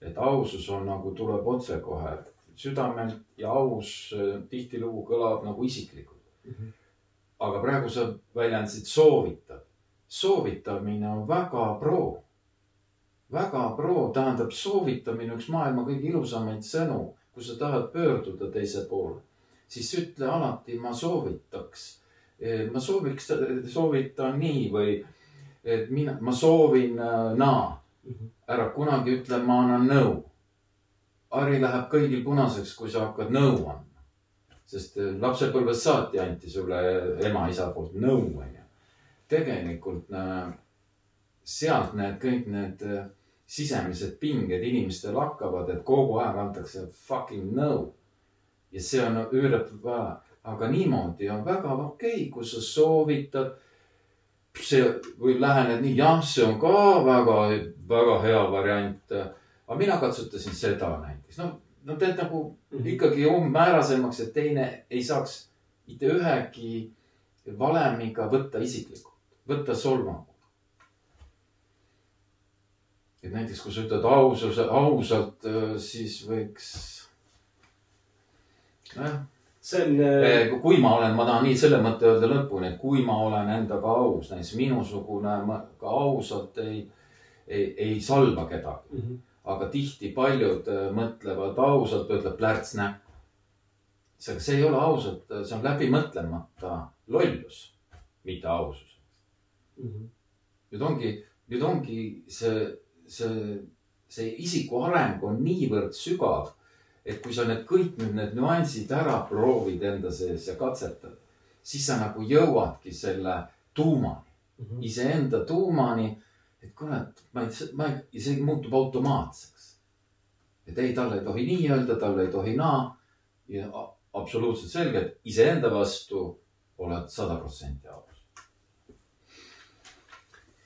et ausus on nagu tuleb otsekohe südamelt ja aus äh, tihtilugu kõlab nagu isiklikult mm. -hmm. Aga praegu sa väljendasid soovitab. soovitamine on väga pro. väga pro tähendab soovitamine üks maailma kõige ilusamaid sõnu, kui sa tahad pöörduda teise poole, siis ütle alati ma soovitaks. ma sooviks, soovitan nii või et mina, ma soovin äh, naa. Mhm. ära kunagi ütle, ma annan nõu. Harri läheb kõigil punaseks, kui sa hakkad nõu andma. Sest äh, lapsepõlvest saati anti sulle ema-isa poolt nõu, onju. tegelikult äh, sealt need kõik need äh, sisemised pinged inimestel hakkavad, et kogu aeg antakse fucking nõu. ja see on üüratult vaja, aga niimoodi on väga okei okay,, kui sa soovitad see või lähened nii, jah, see on ka väga, väga hea variant. aga mina katsutasin seda näiteks, no, no teed nagu mm -hmm. ikkagi umbmäärasemaks, et teine ei saaks mitte ühegi valemiga võtta isiklikult, võtta solvanguna. et näiteks, kui sa ütled aususe, ausalt, siis võiks, nojah see on. Äh, eh, kui ma olen, ma tahan nii selle mõtte öelda lõpuni, et kui ma olen endaga aus, näiteks minusugune ka ausalt ei, ei, ei salva kedagi mm. -hmm. Aga tihti paljud äh, mõtlevad ausalt, ütleb plärts näkku. see, see ei ole ausalt, see on läbimõtlemata lollus, mitte ausus mm. -hmm. nüüd ongi, nüüd ongi see, see, see isiku areng on niivõrd sügav et kui sa need kõik nüüd need nüansid ära proovid enda sees ja katsetad, siis sa nagu jõuadki selle tuumani mm -hmm., iseenda tuumani. Et kurat, ma ei, ma ei, see muutub automaatseks. et ei, talle ei tohi nii öelda, talle ei tohi naa. ja absoluutselt selge, et iseenda vastu oled sada protsenti aus.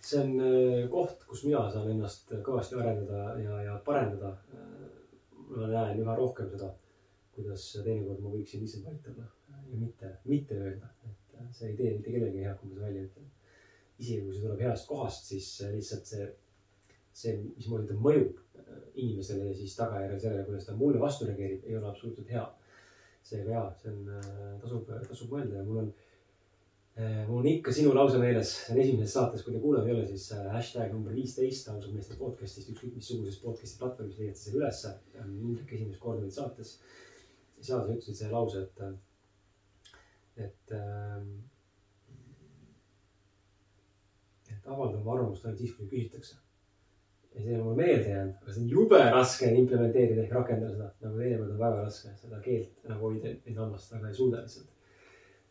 see on äh, koht, kus mina saan ennast kõvasti arendada ja, ja parendada ma näen üha rohkem seda, kuidas teinekord ma võiksin lihtsalt vait olla ja mitte, mitte öelda, et see ei tee mitte kellelegi head, kui ma seda välja ütlen. Isegi kui see tuleb heast kohast, siis lihtsalt see, see, mismoodi ta mõjub inimesele ja siis tagajärjel sellele, kuidas ta mulle vastu reageerib, ei ole absoluutselt hea. seega jaa, see on, tasub, tasub mõelda ja mul on Äh, mul on ikka sinu lause meeles, see on esimeses saates, kui te kuulanud ei ole, siis äh, hashtag number viisteist ausalt meeste podcast'ist, ükskõik missugusest podcast'i platvormis leiate selle ülesse. Indrek esimest korda olid saates. seal sa ütlesid selle lause, et, et, et avaldan oma arvamust ainult siis, kui küsitakse. ja see on mulle meelde jäänud, aga see on jube raske implementeerida ehk rakendada seda, nagu teinekord on väga raske seda keelt nagu hoida endast, aga ei suuda lihtsalt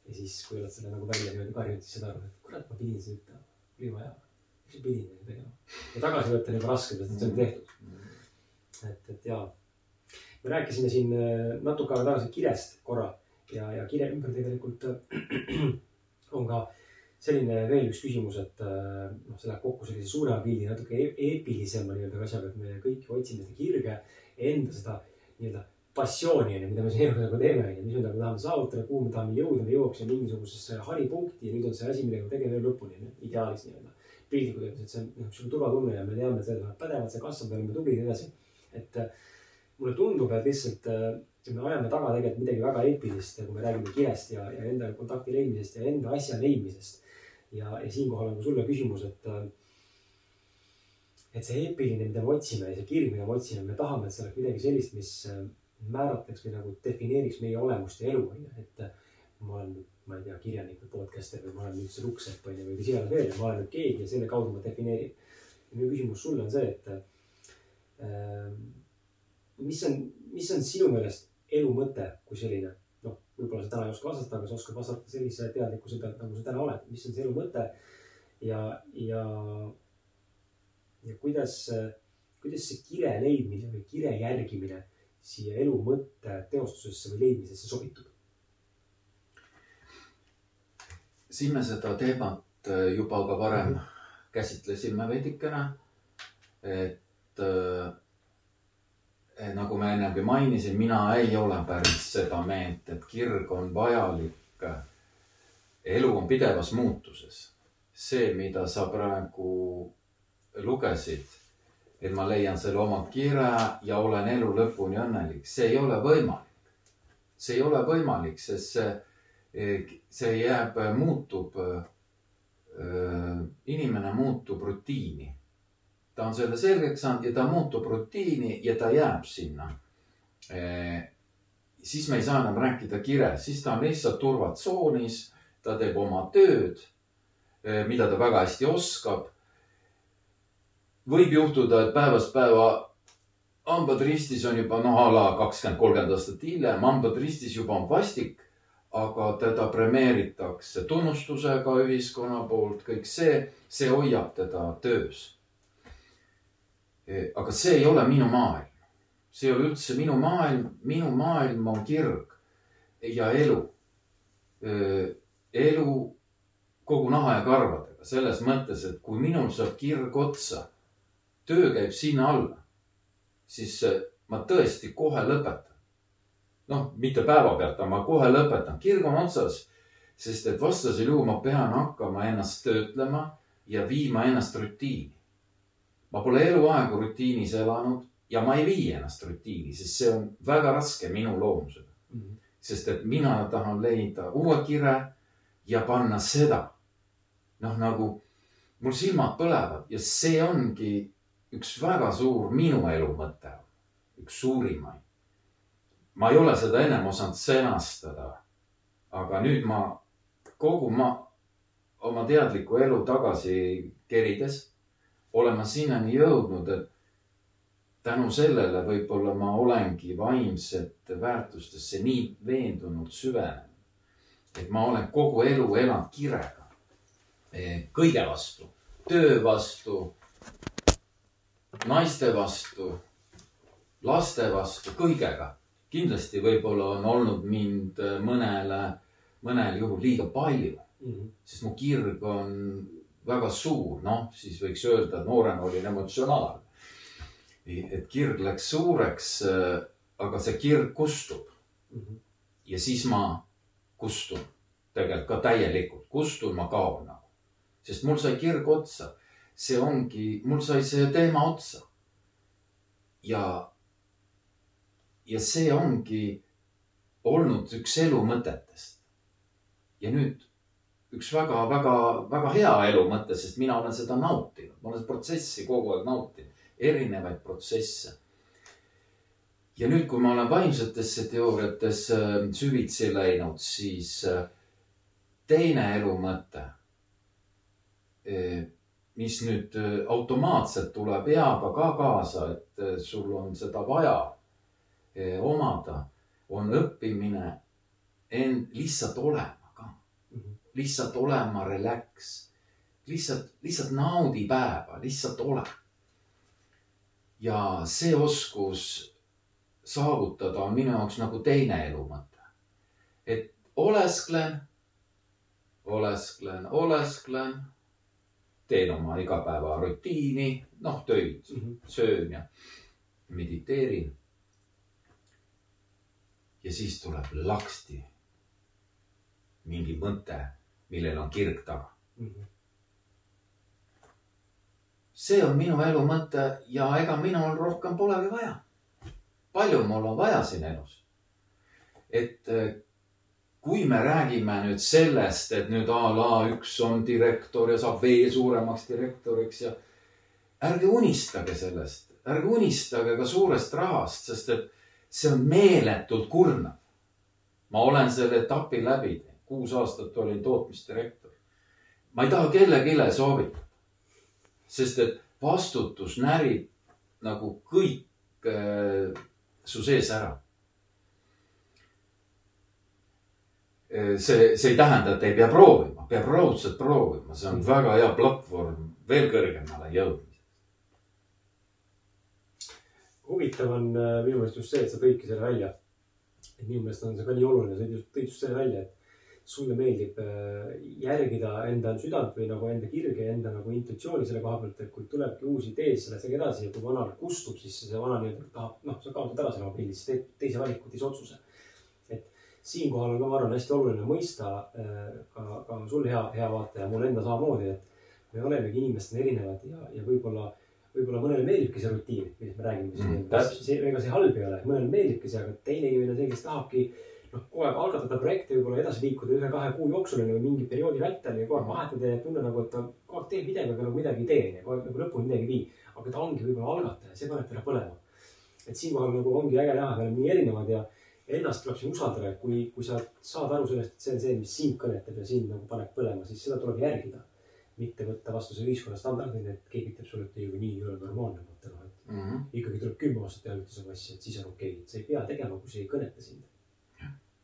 ja siis, kui oled selle nagu välja niimoodi karjunud, siis saad aru, et kurat, ma pidin seda ütlema. oli vaja. miks ma pidin seda tegema? ja tagasi võtta on juba raske, sest see on tehtud. et, et jaa. me rääkisime siin äh, natuke aega tagasi kirest korra ja, ja kire ümber tegelikult äh, on ka selline veel üks küsimus, et äh, noh, see läheb kokku sellise suurema pildi natuke e eepilisema nii-öelda asjaga, et me kõik otsime seda kirge, enda seda nii-öelda passiooni onju, mida me siin nagu teeme onju, mis me nagu tahame saavutada, kuhu me tahame jõuda, me jõuaksime mingisugusesse haripunkti ja nüüd on see asi, millega me tegeleme lõpuni ideaalis nii-öelda. piltlikult öeldes, et see on noh, niisugune turvatunne ja me teame, et selles oleme pädevad, see kasvab, me oleme tublid ja nii edasi. et äh, mulle tundub, et lihtsalt äh, me ajame taga tegelikult midagi väga eepilist, kui me räägime kirest ja, ja enda kontakti leidmisest ja enda asja leidmisest. Ja, ja siinkohal on sulle küsimus, et äh, et see eepiline, mida me otsime ja see kirg, mida me otsime, me tahame, et see oleks midagi sellist, mis määratleks või nagu defineeriks meie olemust ja elu, onju, et ma olen ma ei tea, kirjanik või podcaster või ma olen nüüd see luksepp, onju, või mis iganes veel, ma olen nüüd keegi ja selle kaudu ma defineerin. minu küsimus sulle on see, et äh, mis on, mis on sinu meelest elu mõte kui selline? Võib-olla sa täna ei oska vastata, aga sa oskad vastata sellise teadlikkuse pealt, nagu sa täna oled, mis on see elu mõte ja, ja, ja kuidas, kuidas see kire leidmine või kire järgimine siia elu mõtte teostusesse või leidmisesse sobitub? siin me seda teemat äh, juba ka varem mm -hmm. käsitlesime veidikene. et äh, nagu ma ennegi mainisin, mina ei ole päris seda meelt, et kirg on vajalik. elu on pidevas muutuses. see, mida sa praegu lugesid, et ma leian selle oma kire ja olen elu lõpuni õnnelik, see ei ole võimalik. see ei ole võimalik, sest see, see jääb, muutub. inimene muutub rutiini. Ta on selle selgeks saanud ja ta muutub rutiini ja ta jääb sinna. siis me ei saa enam rääkida kirest, siis ta on lihtsalt turvatsoonis, ta teeb oma tööd, mida ta väga hästi oskab võib juhtuda, et päevast päeva hambad ristis on juba noh, a la kakskümmend, kolmkümmend aastat hiljem, hambad ristis juba on vastik. aga teda premeeritakse tunnustusega ühiskonna poolt, kõik see, see hoiab teda töös. Aga see ei ole minu maailm. see ei ole üldse minu maailm, minu maailm on kirg ja elu. elu kogu naha ja karvadega selles mõttes, et kui minul saab kirg otsa töö käib sinna alla, siis ma tõesti kohe lõpetan. noh, mitte päevapealt, aga ma kohe lõpetan, kirg on otsas. sest et vastasel juhul ma pean hakkama ennast töötlema ja viima ennast rutiini. Ma pole eluaegu rutiinis elanud ja ma ei vii ennast rutiini, sest see on väga raske minu loomusega. sest et mina tahan leida uue kire ja panna seda. noh, nagu mul silmad põlevad ja see ongi üks väga suur minu elu mõte, üks suurimaid. ma ei ole seda ennem osanud sõnastada. aga nüüd ma kogu ma oma teadlikku elu tagasi kerides olen ma sinnani jõudnud, et tänu sellele võib-olla ma olengi vaimsete väärtustesse nii veendunud süvenenud. et ma olen kogu elu elanud kirega. kõige vastu, töö vastu naiste vastu, laste vastu, kõigega. kindlasti võib-olla on olnud mind mõnele, mõnel juhul liiga palju, sest mu kirg on väga suur, noh, siis võiks öelda, noorena olin emotsionaalne. et kirg läks suureks, aga see kirg kustub ja siis ma kustun tegelikult ka täielikult, kustun, ma kaon nagu, sest mul sai kirg otsa see ongi, mul sai see teema otsa. ja, ja see ongi olnud üks elu mõtetest. ja nüüd üks väga-väga-väga hea elu mõte, sest mina olen seda nautinud, ma olen protsessi kogu aeg nautinud, erinevaid protsesse. ja nüüd, kui ma olen vaimsetesse teooriatesse süvitsi läinud, siis teine elu mõte mis nüüd automaatselt tuleb eaga ka kaasa, et sul on seda vaja omada, on õppimine lihtsalt olema. Lihtsalt olema relax, lihtsalt, lihtsalt naudi päeva, lihtsalt ole. ja see oskus saavutada on minu jaoks nagu teine elu mõte. et olesklen, olesklen, olesklen teen oma igapäevarutiini, noh töid mm, -hmm. söön ja mediteerin. ja siis tuleb laksti mingi mõte, millel on kirg taga mm. -hmm. see on minu elu mõte ja ega minul rohkem polegi vaja. palju mul on vaja siin elus? et kui me räägime nüüd sellest, et nüüd a la üks on direktor ja saab veel suuremaks direktoriks ja ärge unistage sellest, ärge unistage ka suurest rahast, sest et see on meeletult kurnav. ma olen selle etapi läbi teinud, kuus aastat olin tootmisdirektor. ma ei taha kellelegi soovitada, sest et vastutus närib nagu kõik äh, su sees ära see, see ei tähenda, et ei pea proovima, peab raudselt proovima, see on väga hea platvorm veel kõrgemale jõudmiseks. huvitav on äh, minu meelest just see, et sa tõidki selle välja. et minu meelest on see ka nii oluline, sa tõid just selle välja, et sulle meeldib äh, järgida enda südant või nagu enda kirge enda nagu intuitsiooni selle koha pealt, et kui tulebki uus idee, siis lähed sellega edasi ja kui vana kustub, siis see vana nii-öelda tahab, noh, sa kaotad ära selle mobiili, siis teed teise valiku, teise otsuse. Siinkohal on ka, ma arvan, hästi oluline mõista ka, ka sul hea, hea vaataja, mul endal samamoodi, et me olemegi inimestena erinevad ja, ja võib-olla, võib-olla mõnele meeldibki see rutiin, millest me räägime siin. Mm, ega see halb ei ole, mõnele meeldibki see, aga teine inimene on see, kes tahabki noh, kogu aeg algatada projekte, võib-olla edasi liikuda ühe-kahe kuu jooksul või mingi perioodi vältel ja kogu aeg vahetada ja tunne nagu, et ta kogu aeg teeb midagi, aga nagu midagi ei tee kogu aeg nagu lõpuni midagi ei vii. aga ta ongi võib-olla algataja, see paneb teda põlema. et siinkohal nagu ongi äge näha, me oleme nii erinevad ja ennast tuleb siin usaldada, kui, kui sa saad aru sellest, et see on see, mis sind kõnetab ja sind nagu paneb põlema, siis seda tuleb järgida. mitte võtta vastu see ühiskonna standardina, et keegi ütleb sulle, et ei, nii ei ole normaalne mõte, noh, et mm. -hmm. ikkagi tuleb kümme aastat teha ühte sama asja, et siis on okei okay., et sa ei pea tegema, kui see ei kõneta sind.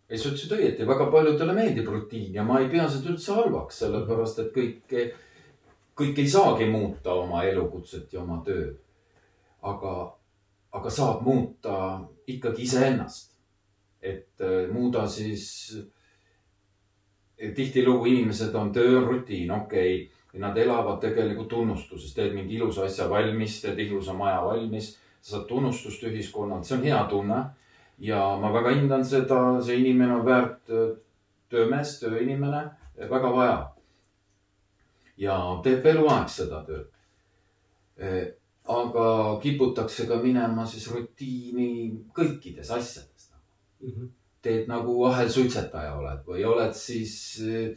ei, sa ütlesid õieti, väga paljudele meeldib rutiin ja ma ei pea seda üldse halvaks, sellepärast et kõik, kõik ei saagi muuta oma elukutset ja oma tööd. aga, aga saab muuta ikkagi iseennast. et äh, muuda siis, tihtilugu inimesed on, töö on rutiin, okei okay., nad elavad tegelikult tunnustuses, teed mingi ilusa asja valmis, teed ilusa maja valmis, sa saad tunnustust ühiskonnalt, see on hea tunne ja ma väga hindan seda, see inimene on väärt äh, töömees, tööinimene, väga vaja. ja teeb eluaeg seda tööd. aga kiputakse ka minema siis rutiini kõikides asjades. Mm -hmm. teed nagu ahelsuitsetaja oled või oled siis äh,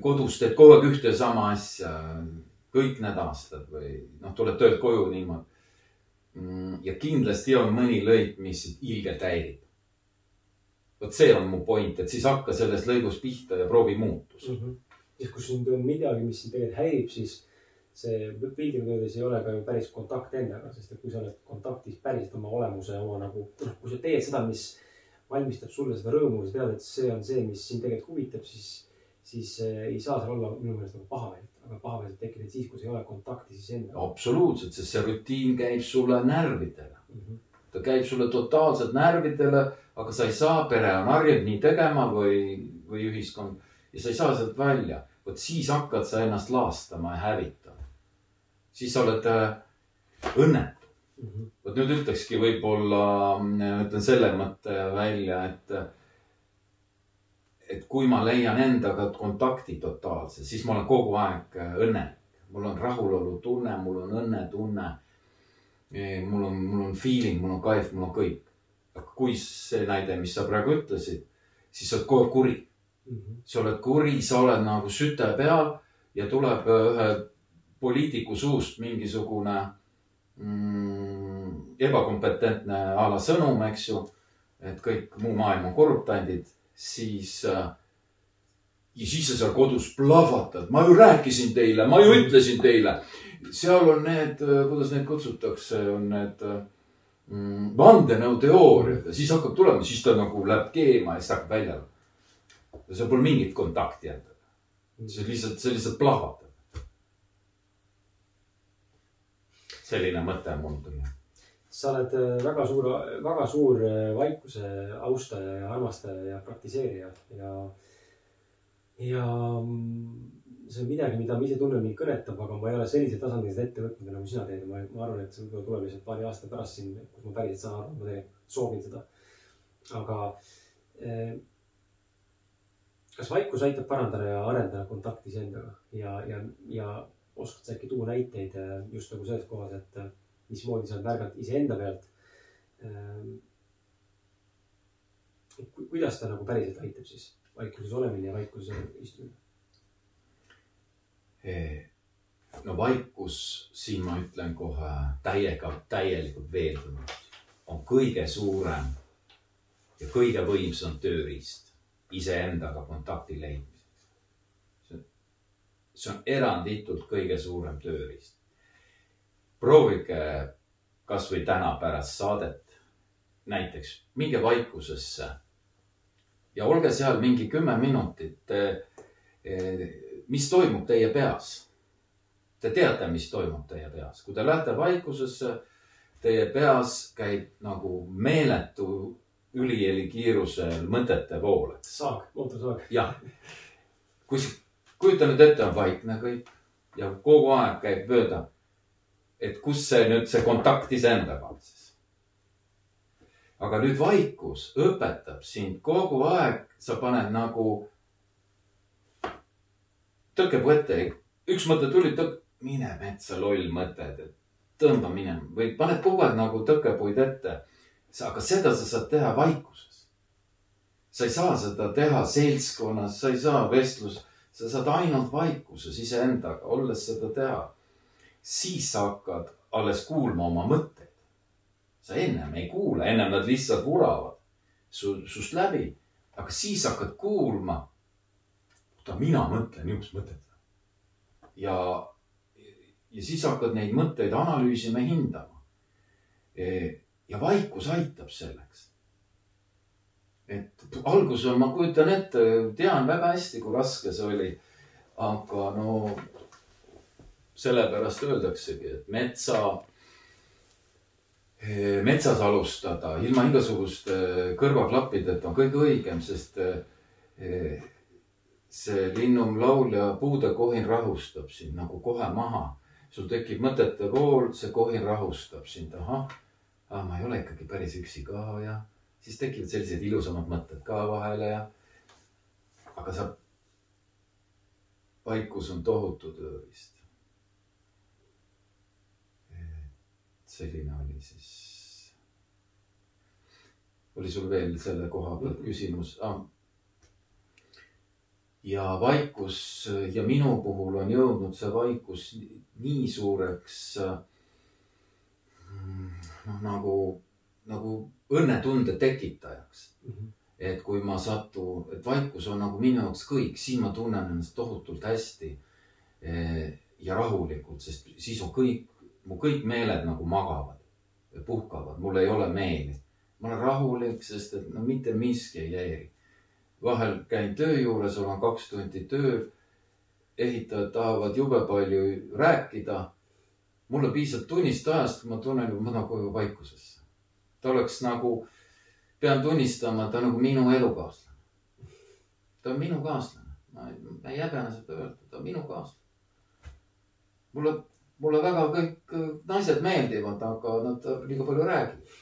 kodus teed kogu aeg ühte ja sama asja kõik need aastad või noh, tuled töölt koju niimoodi. Ja kindlasti on mõni lõik, mis sind ilgelt häirib. vot see on mu point, et siis hakka selles lõigus pihta ja proovi muutus. mm. -hmm. siis kui sind on midagi, mis sind tegelikult häirib, siis see piltlikult öeldes ei ole ka ju päris kontakt endaga, sest et kui sa oled kontaktis päriselt oma olemuse, oma nagu, noh, kui sa teed seda, mis valmistab sulle seda rõõmu, sa tead, et see on see, mis sind tegelikult huvitab, siis, siis äh, ei saa seal olla minu meelest nagu pahameelt, aga pahameelt tekib siis, kui sa ei ole kontaktis iseendaga absoluutselt, sest see rutiin käib sulle närvidele. mm. -hmm. ta käib sulle totaalselt närvidele, aga sa ei saa, pere on harjunud nii tegema või, või ühiskond ja sa ei saa sealt välja. vot siis hakkad sa ennast laastama ja hävitama. siis sa oled äh, õnnetu. Mm -hmm. vot nüüd ütlekski võib-olla, ütlen selle mõtte välja, et, et kui ma leian endaga kontakti totaalse, siis ma olen kogu aeg äh, õnnelik. mul on rahulolutunne, mul on õnnetunne. mul on, mul on feeling, mul on kaif, mul on kõik. aga kui see näide, mis sa praegu ütlesid, siis sa oled kogu aeg kuri. Mm -hmm. sa oled kuri, sa oled nagu süte peal ja tuleb ühe poliitiku suust mingisugune mm, ebakompetentne a la sõnum, eks ju. et kõik muu maailm on korruptandid, siis äh,. ja siis sa seal kodus plahvatad, ma ju rääkisin teile, ma ju ütlesin teile. seal on need, kuidas neid kutsutakse, on need äh, mm, vandenõuteooriad ja siis hakkab tulema, siis ta nagu läheb keema ja siis ta hakkab välja. ja seal pole mingit kontakti endaga. see lihtsalt, see lihtsalt plahvatab. selline mõte mul tuli. Sa oled äh, väga suur, väga suur äh, vaikuse austaja ja armastaja ja praktiseerija ja, ja mm, see on midagi, mida ma ise tunnen, mind kõnetab, aga ma ei ole sellisel tasandil seda ette võtnud nagu sina teed ma, ma arvan, et see võib-olla tuleb lihtsalt paari aasta pärast siin, kus ma päriselt saan aru, et ma tegelikult soovin seda. aga eh, kas vaikus aitab parandada ja arendada kontakti iseendaga ja, ja, ja oskad sa äkki tuua näiteid just nagu selles kohas, et mismoodi sa oled märganud iseenda pealt ähm,. kuidas ta nagu päriselt aitab siis vaikuses olemine ja vaikuses istumine? no vaikus, siin ma ütlen kohe täiega, täielikult veendunud, on kõige suurem ja kõige võimsam tööriist iseendaga kontakti leidmiseks. see on eranditult kõige suurem tööriist. Proovige kasvõi täna pärast saadet näiteks minge vaikusesse ja olge seal mingi kümme minutit mis toimub teie peas? Te teate, mis toimub teie peas, kui te lähete vaikusesse, teie peas käib nagu meeletu üliheli kiirusel mõtete vool. saag, mootorsaag. jah, kui, kujuta nüüd ette, on vaikne kõik ja kogu aeg käib mööda. Et kus see nüüd see kontakt iseendaga on siis. aga nüüd vaikus õpetab sind kogu aeg, sa paned nagu tõkkepuu ette, üks mõte tuli, mine metsa, loll mõte, et tõmba minema või paned kogu aeg nagu tõkepuid ette. aga seda sa saad teha vaikuses. sa ei saa seda teha seltskonnas, sa ei saa vestlus, sa saad ainult vaikuses iseendaga, olles seda teha. Siis sa hakkad alles kuulma oma mõtteid. sa ennem ei kuula, ennem nad lihtsalt vuravad su, sust läbi. aga siis hakkad kuulma. oota, mina mõtlen niisugust mõtet. ja, ja siis hakkad neid mõtteid analüüsima, hindama. ja vaikus aitab selleks. et algus on, ma kujutan ette, tean väga hästi, kui raske see oli. aga no sellepärast öeldaksegi, et metsa, metsas alustada ilma igasuguste kõrvaklappideta on kõige õigem, sest eh, see linnum laul ja puude kohin rahustab sind nagu kohe maha. sul tekib mõtete vool, see kohin rahustab sind, ahah, ah, ma ei ole ikkagi päris üksi ka ja siis tekivad sellised ilusamad mõtted ka vahele ja. aga sa, vaikus on tohutu tööriist. Selline oli siis. oli sul veel selle koha pealt küsimus ah.? ja vaikus ja minu puhul on jõudnud see vaikus nii suureks noh, nagu, nagu õnnetunde tekitajaks. et kui ma satun, et vaikus on nagu minu jaoks kõik, siis ma tunnen ennast tohutult hästi eh, ja rahulikult, sest siis on kõik, mu kõik meeled nagu magavad, puhkavad, mul ei ole meeli. ma olen rahulik, sest et no mitte miski ei häiri. vahel käin töö juures, olen kaks tundi tööl. ehitajad tahavad jube palju rääkida. mulle piisab tunnist ajast, ma tunnen, ma tahan koju vaikusesse. ta oleks nagu, pean tunnistama, ta nagu minu elukaaslane. ta on minu kaaslane, ma ei häbene seda öelda, ta on minu kaaslane. mulle, mulle väga kõik naised meeldivad, aga nad liiga palju räägivad.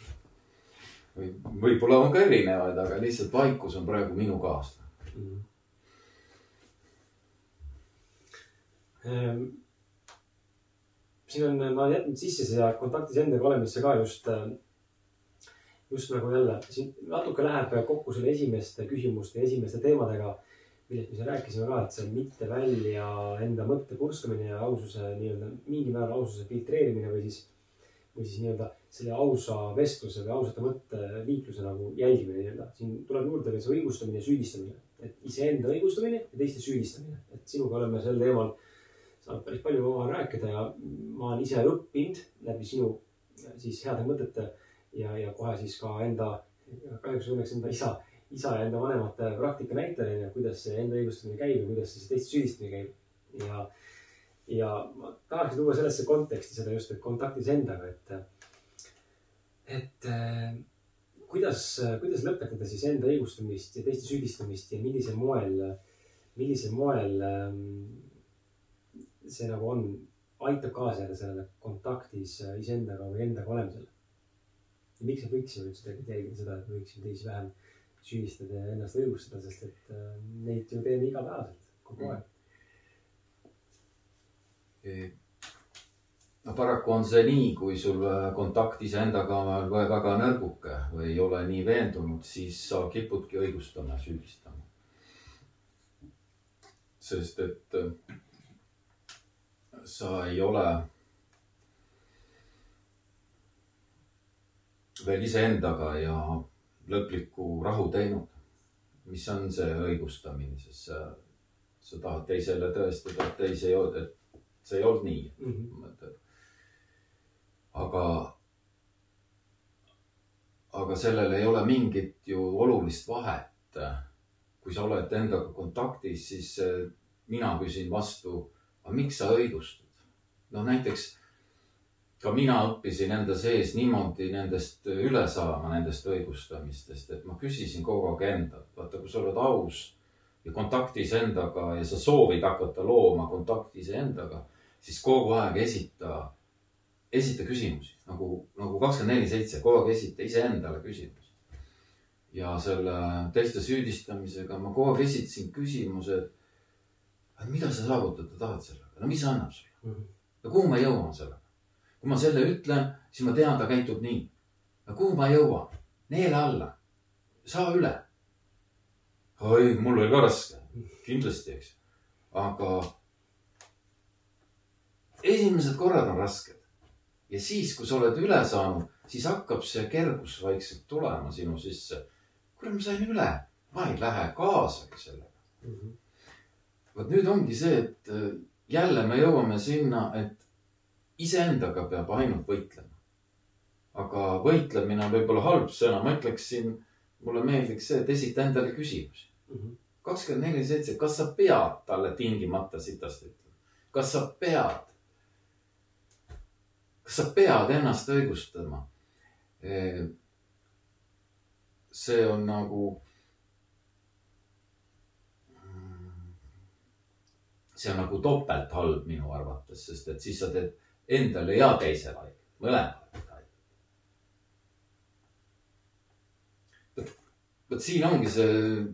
või võib-olla on ka erinevaid, aga lihtsalt vaikus on praegu minu kaaslane. Ehm, siin on, ma olen jätnud sisse siia kontaktis endaga olemisse ka just, just nagu jälle siin natuke läheb kokku selle esimeste küsimuste esimeste teemadega, millest me siin rääkisime ka, et see mitte välja enda mõtte purskamine ja aususe nii-öelda mingil määral aususe filtreerimine või siis, või siis nii-öelda selle ausa vestluse või ausate mõtteliikluse nagu jälgimine nii-öelda. siin tuleb juurde veel see õigustamine ja süüdistamine, et iseenda õigustamine ja teiste süüdistamine, et sinuga oleme sel teemal saanud päris palju omavahel rääkida ja ma olen ise õppinud läbi sinu siis heade mõtete ja, ja kohe siis ka enda, kahjuks õnneks enda isa, isa ja enda vanemate praktika näitajana, kuidas see enda õigustamine käib ja kuidas siis teiste süüdistamine käib. ja, ja ma tahaksin tuua sellesse konteksti seda just, et kontaktis endaga, et, et äh, kuidas, kuidas lõpetada siis enda õigustamist ja teiste süüdistamist ja millisel moel, millisel moel ähm, see nagu on, aitab kaasa sellele kontaktis iseendaga või endaga olemisele. ja miks me võiksime üldse tegelikult jälgida seda, et me võiksime teisi vähem süüdistada ja ennast õigustada, sest et äh, neid ju teeme igapäevaselt, kogu aeg. no paraku on see nii, kui sul äh, kontakt iseendaga on väga väga nõrguke või ei ole nii veendunud, siis sa kipudki õigustama, süüdistama. sest et äh, sa ei ole veel iseendaga ja lõplikku rahu teinud. mis on see õigustamine, sest sa, sa tahad teisele tõestada, et ei, see ei olnud, et see ei olnud nii mõtled. aga, aga sellel ei ole mingit ju olulist vahet. kui sa oled endaga kontaktis, siis eh, mina küsin vastu, aga miks sa õigustad? no näiteks ka mina õppisin enda sees niimoodi nendest üle saama, nendest õigustamistest, et ma küsisin kogu aeg endalt, vaata, kui sa oled aus ja kontaktis endaga ja sa soovid hakata looma kontakti iseendaga, siis kogu aeg esita, esita küsimusi nagu, nagu kakskümmend neli seitse, kogu aeg esita iseendale küsimusi. ja selle teiste süüdistamisega ma kogu aeg esitasin küsimuse, et mida sa saavutada tahad sellega, no mis annab sulle Mhm. ja kuhu ma jõuan sellega? Kui ma selle ütlen, siis ma tean, ta käitub nii. ja kuhu ma jõuan? neela alla, saa üle. oi, mul oli ka raske, kindlasti, eks. aga esimesed korrad on rasked ja siis, kui sa oled üle saanud, siis hakkab see kergus vaikselt tulema sinu sisse. kuule, ma sain üle, ma ei lähe kaasagi sellega. Mhm. vot nüüd ongi see, et äh, jälle me jõuame sinna, et iseendaga peab ainult võitlema. aga võitlemine on võib-olla halb sõna, ma ütleksin, mulle meeldiks see, et esita endale küsimusi. Mhm. kakskümmend neli seitse, kas sa pead talle tingimata sitast ütlema? kas sa pead? kas sa pead ennast õigustama? see on nagu. see on nagu topelt halb minu arvates, sest et siis sa teed endale ja teisele haiget, mõlemale haiget. vot siin ongi see,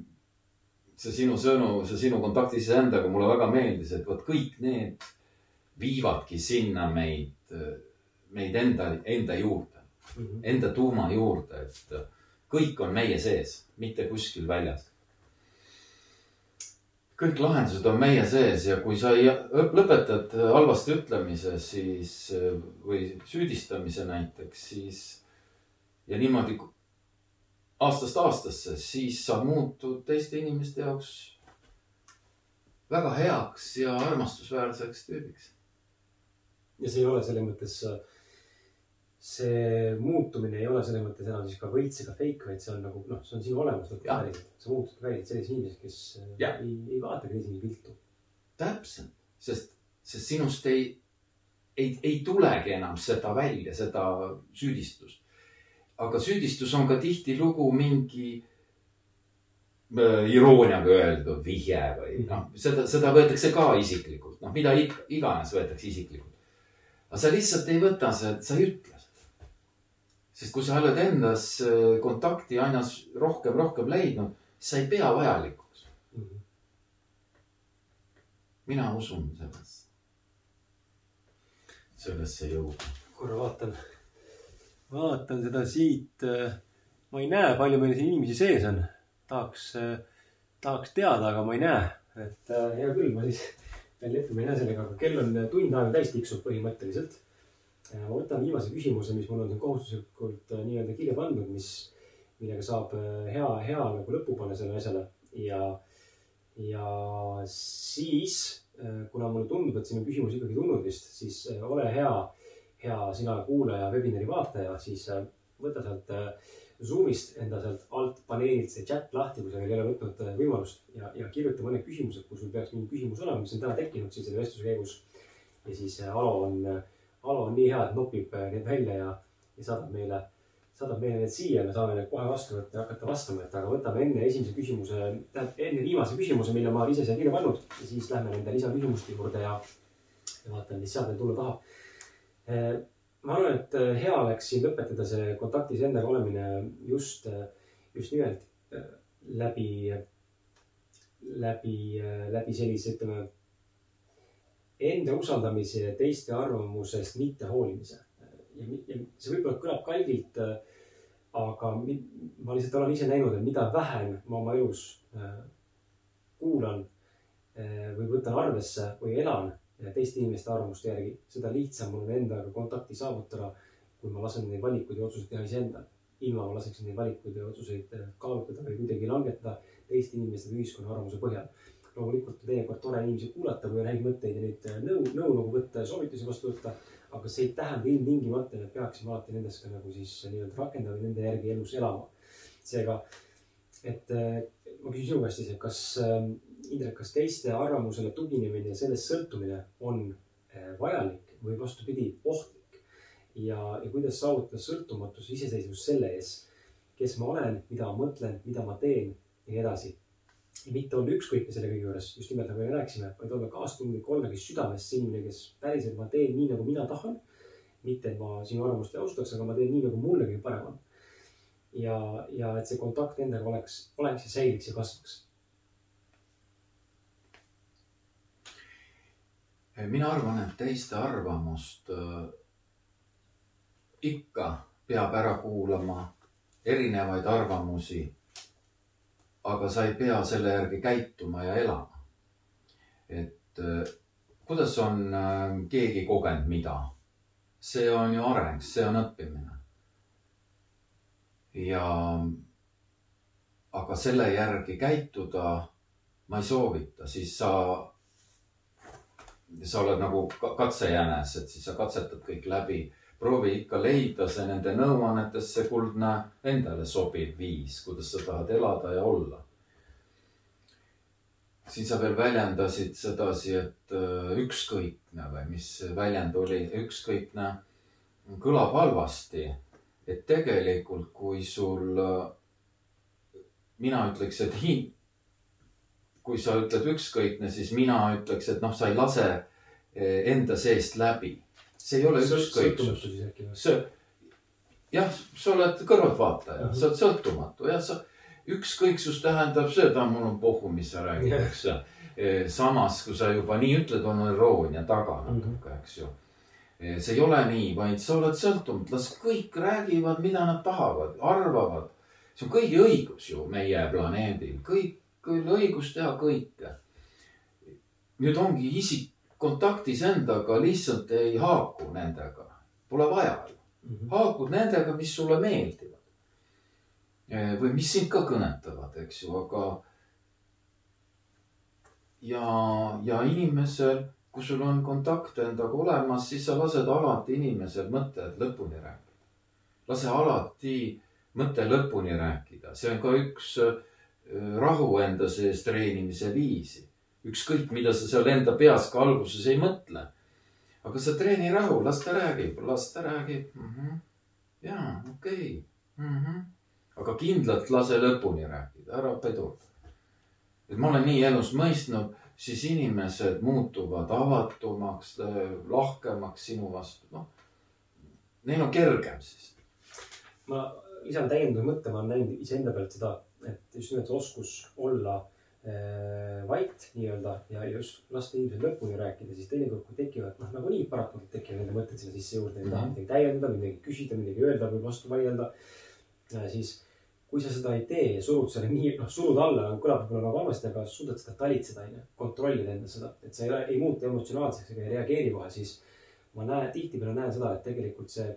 see sinu sõnum, see sinu kontakt iseendaga mulle väga meeldis, et vot kõik need viivadki sinna meid, meid enda, enda juurde, Mhm. enda tuuma juurde, et kõik on meie sees, mitte kuskil väljas. Kõik lahendused on meie sees ja kui sa ei lõpetad halvasti ütlemise, siis või süüdistamise näiteks, siis ja niimoodi aastast aastasse, siis sa muutud teiste inimeste jaoks väga heaks ja armastusväärseks tüübiks. ja see ei ole selles mõttes, see muutumine ei ole selles mõttes enam siis ka võlts ega fake, vaid see on nagu noh, see on sinu olemus nagu Jah. päriselt. sa muutud päriselt selliseks inimeseks, kes äh, Jah. ei, ei vaata teisi viltu. täpselt, sest, sest sinust ei, ei, ei tulegi enam seda välja, seda süüdistust. aga süüdistus on ka tihtilugu mingi äh, irooniaga öeldud vihje või noh, seda, seda võetakse ka isiklikult, noh, mida ig- iganes võetakse isiklikult. aga sa lihtsalt ei võta seda, sa ei ütle. Sest kui sa oled endas äh, kontakti aina rohkem, rohkem leidnud, siis sa ei pea vajalikuks Mhm. mina usun sellesse, sellesse jõudu. korra vaatan, vaatan seda siit. ma ei näe, palju meil siin inimesi sees on. tahaks, tahaks teada, aga ma ei näe, et äh, hea küll, ma siis pean leppima, ei näe sellega, aga kell on tund aega täis tiksub põhimõtteliselt. Ma võtan viimase küsimuse, mis mul on kohustuslikult äh, nii-öelda kirja pandud, mis, millega saab äh, hea, hea nagu lõpu panna sellele asjale ja, ja siis, kuna mulle tundub, et siin on küsimus ikkagi tulnud vist, siis äh, ole hea hea sina kuulaja, webinari vaataja, siis äh, võta sealt äh, Zoom'ist enda sealt alt paneelilt see chat lahti, kui sa veel ei ole võtnud äh, võimalust ja, ja kirjuta mõned küsimused, kui sul peaks mingi küsimus olema, mis on täna tekkinud siin selle vestluse käigus. ja siis äh, Alo on, Alo on nii hea, et nopib äh, need välja ja, ja saadab meile, saadab meile need siia, me saame need kohe vastu võtta ja hakata vastama, et aga võtame enne esimese küsimuse, tähendab enne viimase küsimuse, mille ma olen ise siia kirja pannud ja siis lähme nende lisaküsimuste juurde ja, ja vaatame, mis sealt veel tulla tahab. Eh, ma arvan, et eh, hea oleks siin lõpetada see kontaktis endaga olemine just, just nimelt läbi, läbi, läbi sellise, ütleme, enda usaldamise ja teiste arvamusest mitte hoolimise. ja, see võib-olla kõlab kalgilt, aga mi, ma lihtsalt olen ise näinud, et mida vähem ma oma elus eh, kuulan eh, või võtan arvesse või elan teiste inimeste arvamuste järgi, seda lihtsam mul on endaga kontakti saavutada, kui ma lasen neid valikuid ja otsuseid teha iseendal. ilma ma laseksin neid valikuid ja otsuseid äh, kaalutleda või kuidagi langetada teiste inimeste või ühiskonna arvamuse põhjal. Loomulikult teinekord tore inimesi kuulata või on häid mõtteid ja neid äh, nõu, nõu nagu võtta ja soovitusi vastu võtta. aga see ei tähenda ilmtingimata, et me peaksime alati nendest ka nagu siis nii-öelda rakendama, nende järgi elus elama. seega, et äh, ma küsin sinu käest siis, et kas äh, Indrek, kas teiste arvamusele tuginemine ja sellest sõltumine on vajalik või vastupidi, ohtlik? ja, ja kuidas saavutada sõltumatus, iseseisvus selle ees, kes ma olen, mida ma mõtlen, mida ma teen ja nii edasi. Mitte olla ükskõikne selle kõige juures, just nimelt nagu me rääkisime, vaid olla kaastundlik, olla kes südamest see inimene, kes päriselt ma teen nii, nagu mina tahan. mitte, et ma sinu arvamust ei austaks, aga ma teen nii, nagu mulle kõige parem on. ja, ja et see kontakt endaga oleks, oleks ja säiliks ja kasvaks mina arvan, et teiste arvamust äh, ikka peab ära kuulama, erinevaid arvamusi. Aga sa ei pea selle järgi käituma ja elama. et äh, kuidas on äh, keegi kogenud mida? see on ju areng, see on õppimine. ja aga selle järgi käituda ma ei soovita, siis sa sa oled nagu katsejänes, et siis sa katsetad kõik läbi. Proovi ikka leida see nende nõuannetes see kuldne endale sobiv viis, kuidas sa tahad elada ja olla. siin sa veel väljendasid sedasi, et äh, ükskõikne või mis väljend oli, ükskõikne kõlab halvasti. et tegelikult, kui sul, äh, mina ütleks, et hin-, kui sa ütled ükskõikne, siis mina ütleks, et noh, sa ei lase eh, enda seest läbi. See ei ole ükskõiksus. see, jah, sa oled kõrvaltvaataja, sa oled sõltumatu, jah, sa, ükskõiksus tähendab seda, mul on pohhu, mis sa räägid, eks ju. Eh, samas, kui sa juba nii ütled, on iroonia taga natuke, eks ju. Eh, see ei ole nii, vaid sa oled sõltumatu, las kõik räägivad, mida nad tahavad, arvavad. see on kõigi õigus ju meie planeedil, kõik küll õigus teha kõike. nüüd ongi isik kontaktis endaga, lihtsalt ei haaku nendega, pole vaja mm -hmm.. haakud nendega, mis sulle meeldivad. või mis sind ka kõnetavad, eks ju, aga. ja, ja inimesel, kui sul on kontakt endaga olemas, siis sa lased alati inimesel mõtted lõpuni rääkida. lase alati mõte lõpuni rääkida, see on ka üks rahu enda sees treenimise viisi. Ükskõik, mida sa seal enda peas ka alguses ei mõtle. aga sa treeni rahu, las ta räägib, las ta räägib mm. -hmm. ja okei okay. mm. -hmm. aga kindlalt lase lõpuni rääkida, ära pidurda. et ma olen nii elus mõistnud, siis inimesed muutuvad avatumaks, lahkemaks sinu vastu, noh. Neil on kergem siis. ma lisan täiendava mõtte, ma olen näinud iseenda pealt seda et just nimelt oskus olla äh, vait nii-öelda ja just lasta inimesel lõpuni rääkida, siis teinekord, kui tekivad, noh, nagunii paratamatult tekivad nende mõtted sinna sisse juurde, nad tahavad midagi täiendada, midagi küsida, midagi öelda või vastu vaielda äh,. siis kui sa seda ei tee ja surud selle nii, noh, surud alla, kõlab võib-olla nagu halvasti, aga suudad seda talitseda, onju. kontrollida enda seda, et sa ei, ei muutu emotsionaalseks ega ei reageeri kohe, siis ma näen, tihtipeale näen seda, et tegelikult see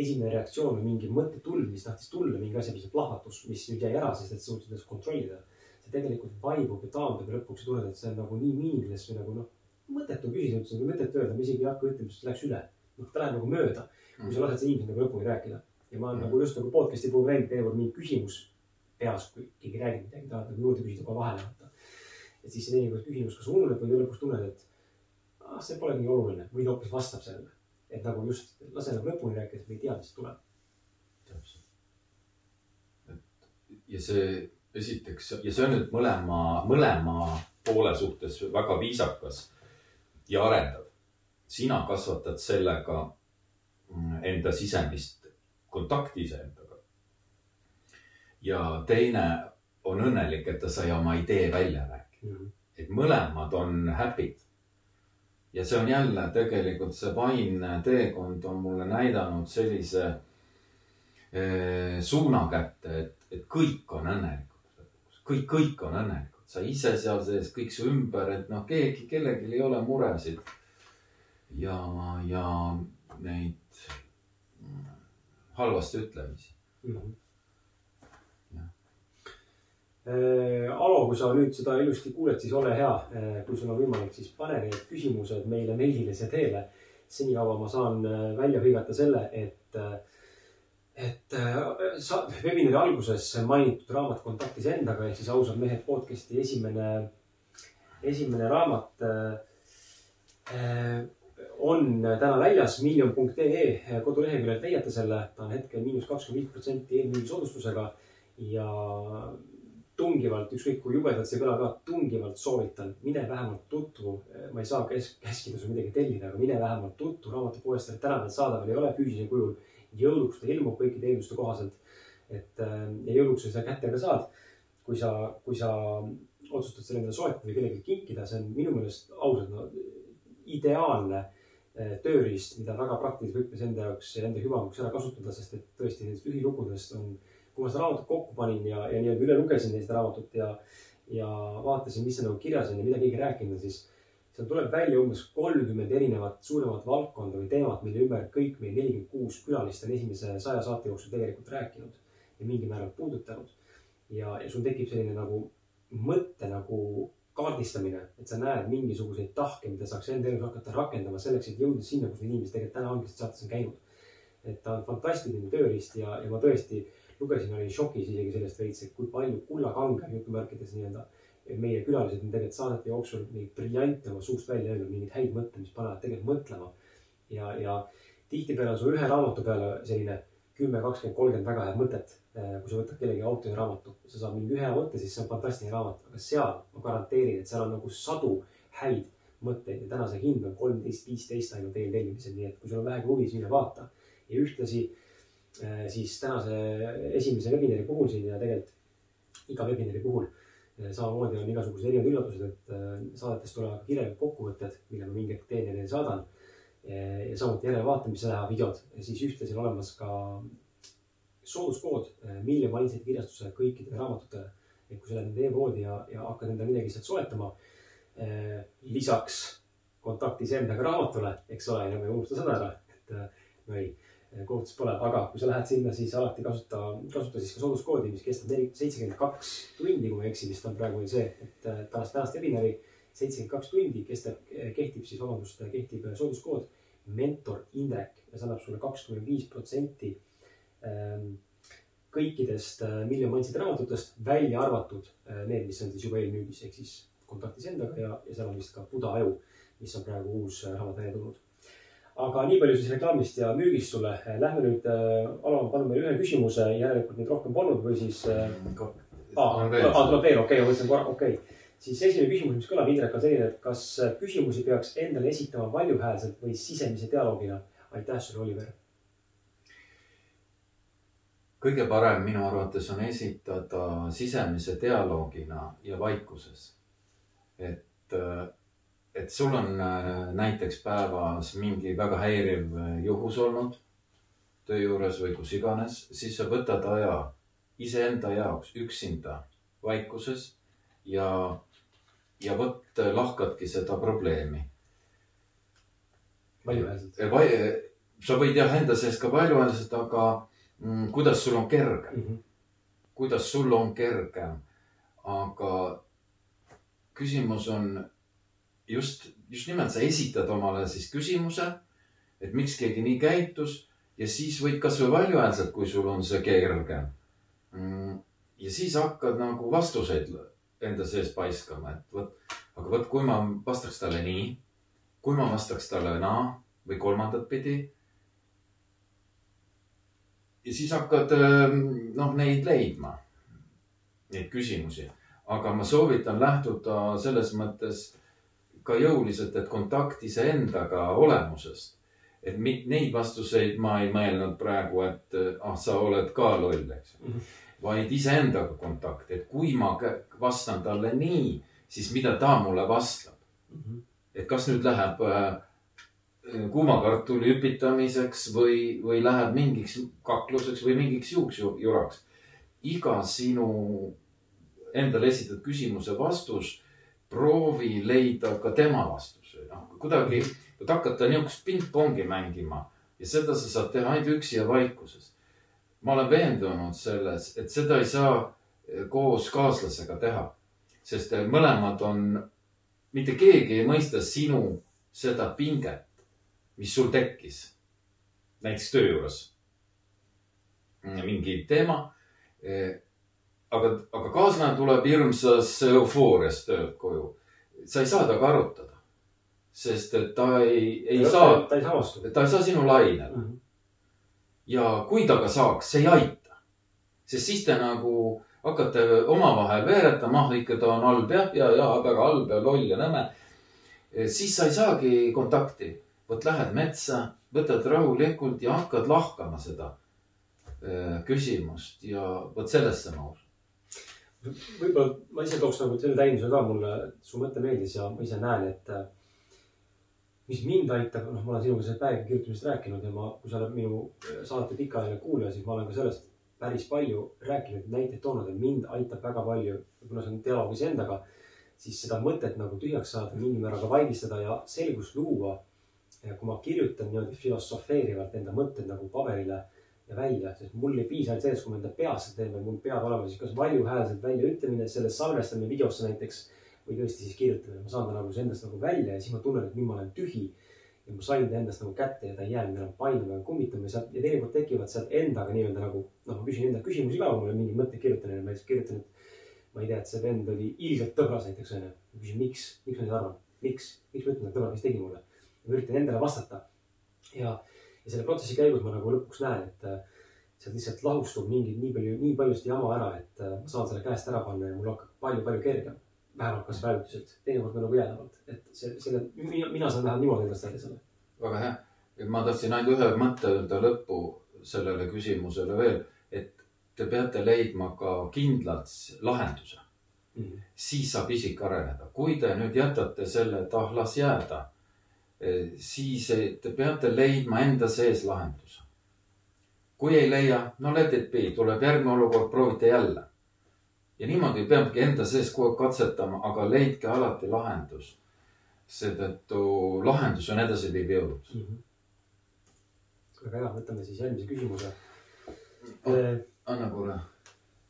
esimene reaktsioon või mingi mõttetulv, mis tahtis tulla, mingi asi, mis plahvatus, mis nüüd jäi ära, sest et sa suutsid ennast kontrollida. See tegelikult vaibub ja taandub ja lõpuks sa tunned, et see on nagu nii miinides või nagu noh, mõttetu küsida, nagu mõttetu öelda, ma isegi ei hakka ütlema, sest läks üle. noh, ta läheb nagu mööda, kui sa lased see inimesel nagu lõpuni rääkida. ja ma olen mm. nagu just nagu podcast'i puhul näinud teinekord mingi küsimus peas, kui keegi räägib midagi, tahad nagu juurde küsida, kohe vahele võtta. et siis see teinekord küsimus, kas ununeb või lõpuks tunned, et ah, see polegi nii oluline või ta hoopis vastab sellele et nagu just lase nagu lõpuni rääkida, sest me ei tea, mis tuleb. täpselt. et ja see esiteks ja see on nüüd mõlema, mõlema poole suhtes väga viisakas ja arendav. sina kasvatad sellega enda sisemist kontakti iseendaga. ja teine on õnnelik, et ta sai oma idee välja rääkida mm. et mõlemad on happy'd ja see on jälle tegelikult see vaimne teekond on mulle näidanud sellise eh, suuna kätte, et, et kõik on õnnelikud. Kõik, kõik on õnnelikud, sa ise seal sees, kõik su ümber, et noh, keegi, kellelgi ei ole muresid. ja, ja neid halvasti ütlemisi mm. -hmm Äh, Alo, kui sa nüüd seda ilusti kuuled, siis ole hea. Äh, kui sul on võimalik, siis pane need küsimused meile meililise teele. senikaua ma saan äh, välja hõigata selle, et, et sa webinari alguses mainitud raamat Kontaktis endaga ehk siis ausad mehed podcast'i esimene, esimene raamat on täna väljas miljon.ee koduleheküljelt leiate selle, ta on hetkel miinus kakskümmend viis protsenti eelmüügisoodustusega ja tungivalt, ükskõik kui jubedalt see kõlab ka, tungivalt soovitan, mine vähemalt tutvu. ma ei saa käs-, käskida sul midagi tellida, aga mine vähemalt tutvu raamatupoest, täna veel saadaval ei ole füüsilisel kujul. jõuluks ta ilmub kõikide eelduste kohaselt. Et äh, ja jõuluks sa seda kätte ka saad. kui sa, kui sa otsustad selle endale soetada või kellelegi kinkida, see on minu meelest ausalt no, ideaalne eh, tööriist, mida väga praktilises võtmes enda jaoks, enda hüvanguks ära kasutada, sest et tõesti nendest lühilugudest on, kui ma seda raamatut kokku panin ja, ja nii-öelda üle lugesin seda raamatut ja, ja vaatasin, mis seal nagu kirjas on ja mida keegi rääkinud siis seal tuleb välja umbes kolmkümmend erinevat suuremat valdkonda või teemat, mille ümber kõik meie nelikümmend kuus külalist on esimese saja saate jooksul tegelikult rääkinud ja mingil määral puudutanud. ja, ja sul tekib selline nagu mõtte nagu kaardistamine, et sa näed mingisuguseid tahke, mida saaks enda elus hakata rakendama selleks, et jõuda sinna, kus need inimesed tegelikult täna ongi saates on käinud. et ta on fantastiline tööriist ja, ja ma tõesti lugesin, olin šokis isegi sellest veits, et kui palju kullakange jutumärkides nii-öelda meie külalised on tegelikult saadete jooksul neid briljante oma suust välja öelnud, mingeid häid mõtteid, mis panevad tegelikult mõtlema. ja, ja tihtipeale on sul ühe raamatu peale selline kümme, kakskümmend, kolmkümmend väga head mõtet. Eh, kui sa võtad kellegi autori raamatu, sa saad mingi ühe mõtte, siis see on fantastiline raamat, aga seal ma garanteerin, et seal on nagu sadu häid mõtteid ja täna see hind on kolmteist, viisteist ainult eeltellimisel, nii et kui sul on vähegi huvi, siis mine vaata. ja ühtlasi eh, siis tänase esimese webinari puhul siin ja tegelikult iga webinari puhul eh, samamoodi on igasugused erinevad üllatused, et saadetest tulevad kirjalikud kokkuvõtted, mille ma mingi hetk teen ja neile saadan. Ja samuti järelevaatamise videod ja siis ühtlasi on olemas ka sooduskood eh, Million Mindset'i kirjastuse kõikidele raamatutele. et kui sa lähed nende e-poodi ja, ja hakkad endale midagi sealt soetama eh,. lisaks kontaktis endaga raamatule, eks ole, enam ei unusta seda ära, et eh, no ei, kohutust pole, aga kui sa lähed sinna, siis alati kasuta, kasuta siis ka sooduskoodi, mis kestab neli, seitsekümmend kaks tundi, kui ma ei eksi, vist on praegu see, et pärast tänast webinari seitsekümmend kaks tundi kestab, kehtib siis, vabandust, kehtib sooduskood mentor Indrek ja see annab sulle kakskümmend viis protsenti Ähm, kõikidest äh, Million Mindset'i raamatutest, välja arvatud äh, need, mis on siis juba eelmüügis ehk siis kontaktis endaga ja, ja seal on vist ka Buda aju, mis on praegu uus äh, raamat välja tulnud. aga nii palju siis reklaamist ja müügist sulle. Lähme nüüd äh,, Alar, paneme ühe küsimuse, järelikult neid rohkem polnud või siis äh,. tuleb veel, okei okay,, ma mõtlesin korra, okei okay. Siis esimene küsimus, mis kõlab, Indrek, on selline, et kas küsimusi peaks endale esitama valjuhäälselt või sisemise dialoogina? aitäh sulle, Oliver kõige parem minu arvates on esitada sisemise dialoogina ja vaikuses. et, et sul on äh, näiteks päevas mingi väga häiriv juhus olnud töö juures või kus iganes, siis sa võtad aja iseenda jaoks üksinda vaikuses ja, ja vot lahkadki seda probleemi. valjuhäälselt. sa võid jah enda sees ka valjuhäälselt, aga Mm, kuidas sul on kergem mm, -hmm. kuidas sul on kergem. aga küsimus on just, just nimelt sa esitad omale siis küsimuse, et miks keegi nii käitus ja siis võid kasvõi valjuhäälselt, kui sul on see kergem. Mm, ja siis hakkad nagu vastuseid enda sees paiskama, et vot, aga vot, kui ma vastaks talle nii, kui ma vastaks talle naa või kolmandat pidi ja siis hakkad ähm, noh, neid leidma, neid küsimusi. aga ma soovitan lähtuda selles mõttes ka jõuliselt, et kontakt iseendaga olemusest. et neid vastuseid ma ei mõelnud praegu, et ah, sa oled ka loll, eks mm. -hmm. Vaid iseendaga kontakt, et kui ma vastan talle nii, siis mida ta mulle vastab mm. -hmm. et kas nüüd läheb äh, kuumakartuli üpitamiseks või, või läheb mingiks kakluseks või mingiks juuksjuraks. iga sinu endale esitatud küsimuse vastus, proovi leida ka tema vastus. noh, kuidagi, et hakata niisugust pingpongi mängima ja seda sa saad teha ainult üksi ja vaikuses. Ma olen veendunud selles, et seda ei saa koos kaaslasega teha, sest mõlemad on, mitte keegi ei mõista sinu seda pinget mis sul tekkis näiteks töö juures. mingi teema. Eh, aga, aga kaaslane tuleb hirmsas eufoorias töölt koju. sa ei saa temaga arutada, sest et ta ei, ei ja saa. ta ei saa vastu. ta ei saa sinu lainele mm. -hmm. Ja kui ta ka saaks, see ei aita. sest siis te nagu hakkate omavahel veeretama, ah ikka ta on halb jah, ja, ja, väga halb ja loll ja nõme. Eh, siis sa ei saagi kontakti vot lähed metsa, võtad rahulikult ja hakkad lahkama seda äh, küsimust ja vot sellesse ma usun. võib-olla ma ise tooks nagu selle täienduse ka mulle, su mõte meeldis ja ma ise näen, et, mis mind aitab, noh, ma olen sinuga sellest päevi kirjutamisest rääkinud ja ma, kui sa oled minu saate pikaajaline kuulaja, siis ma olen ka sellest päris palju rääkinud, näiteid toonud ja mind aitab väga palju, kuna see on dialoog iseendaga, siis seda mõtet nagu tühjaks saada, mingil määral ka vaigistada ja selgust luua. ja kui ma kirjutan niimoodi filosofeerivalt enda mõtted nagu paberile ja välja, sest mul ei piisa ainult sellest, kui ma enda peas seda teen, vaid mul peab olema siis kas valjuhäälselt väljaütlemine, selle salvestamine videosse näiteks või tõesti siis kirjutamine, ma saan ta nagu endast nagu välja ja siis ma tunnen, et nüüd ma olen tühi. ja ma sain ta endast nagu kätte ja ta ei jää enam painama ja kummitama ja sealt ja teinekord tekivad sealt endaga nii-öelda nagu noh, ma küsin enda küsimusi ka, mul on mingeid mõtteid kirjutan ja ma näiteks kirjutan, et ma ei tea, et see vend oli ilgelt tõbras näiteks onju. ma küsin, miks, miks ma nii arvan, miks, miks ma ütlen, et tõbras, mis tegi mulle. ma üritan endale vastata. ja, ja selle protsessi käigus ma nagu lõpuks näen, et äh, sealt lihtsalt lahustub mingi nii palju, nii palju seda jama ära, et äh, ma saan selle käest ära panna ja mul hakkab palju-palju kergem vähemalt kas või ajutiselt, teinekord nagu jäädavalt, et see, selle, mina, mina saan vähemalt niimoodi endast välja selle. väga hea. ma tahtsin ainult ühe mõtte öelda lõppu sellele küsimusele veel, et te peate leidma ka kindlalt lahenduse mm. -hmm. siis saab isik areneda. kui te nüüd jätate selle, et ah, las jääda, siis te peate leidma enda sees lahenduse. kui ei leia, no let it be, tuleb järgmine olukord, proovite jälle ja niimoodi peabki enda sees kogu aeg katsetama, aga leidke alati lahendus. seetõttu lahendus on edasiviiv jõud mm. -hmm. väga hea, võtame siis järgmise küsimuse oh,. anna kuule.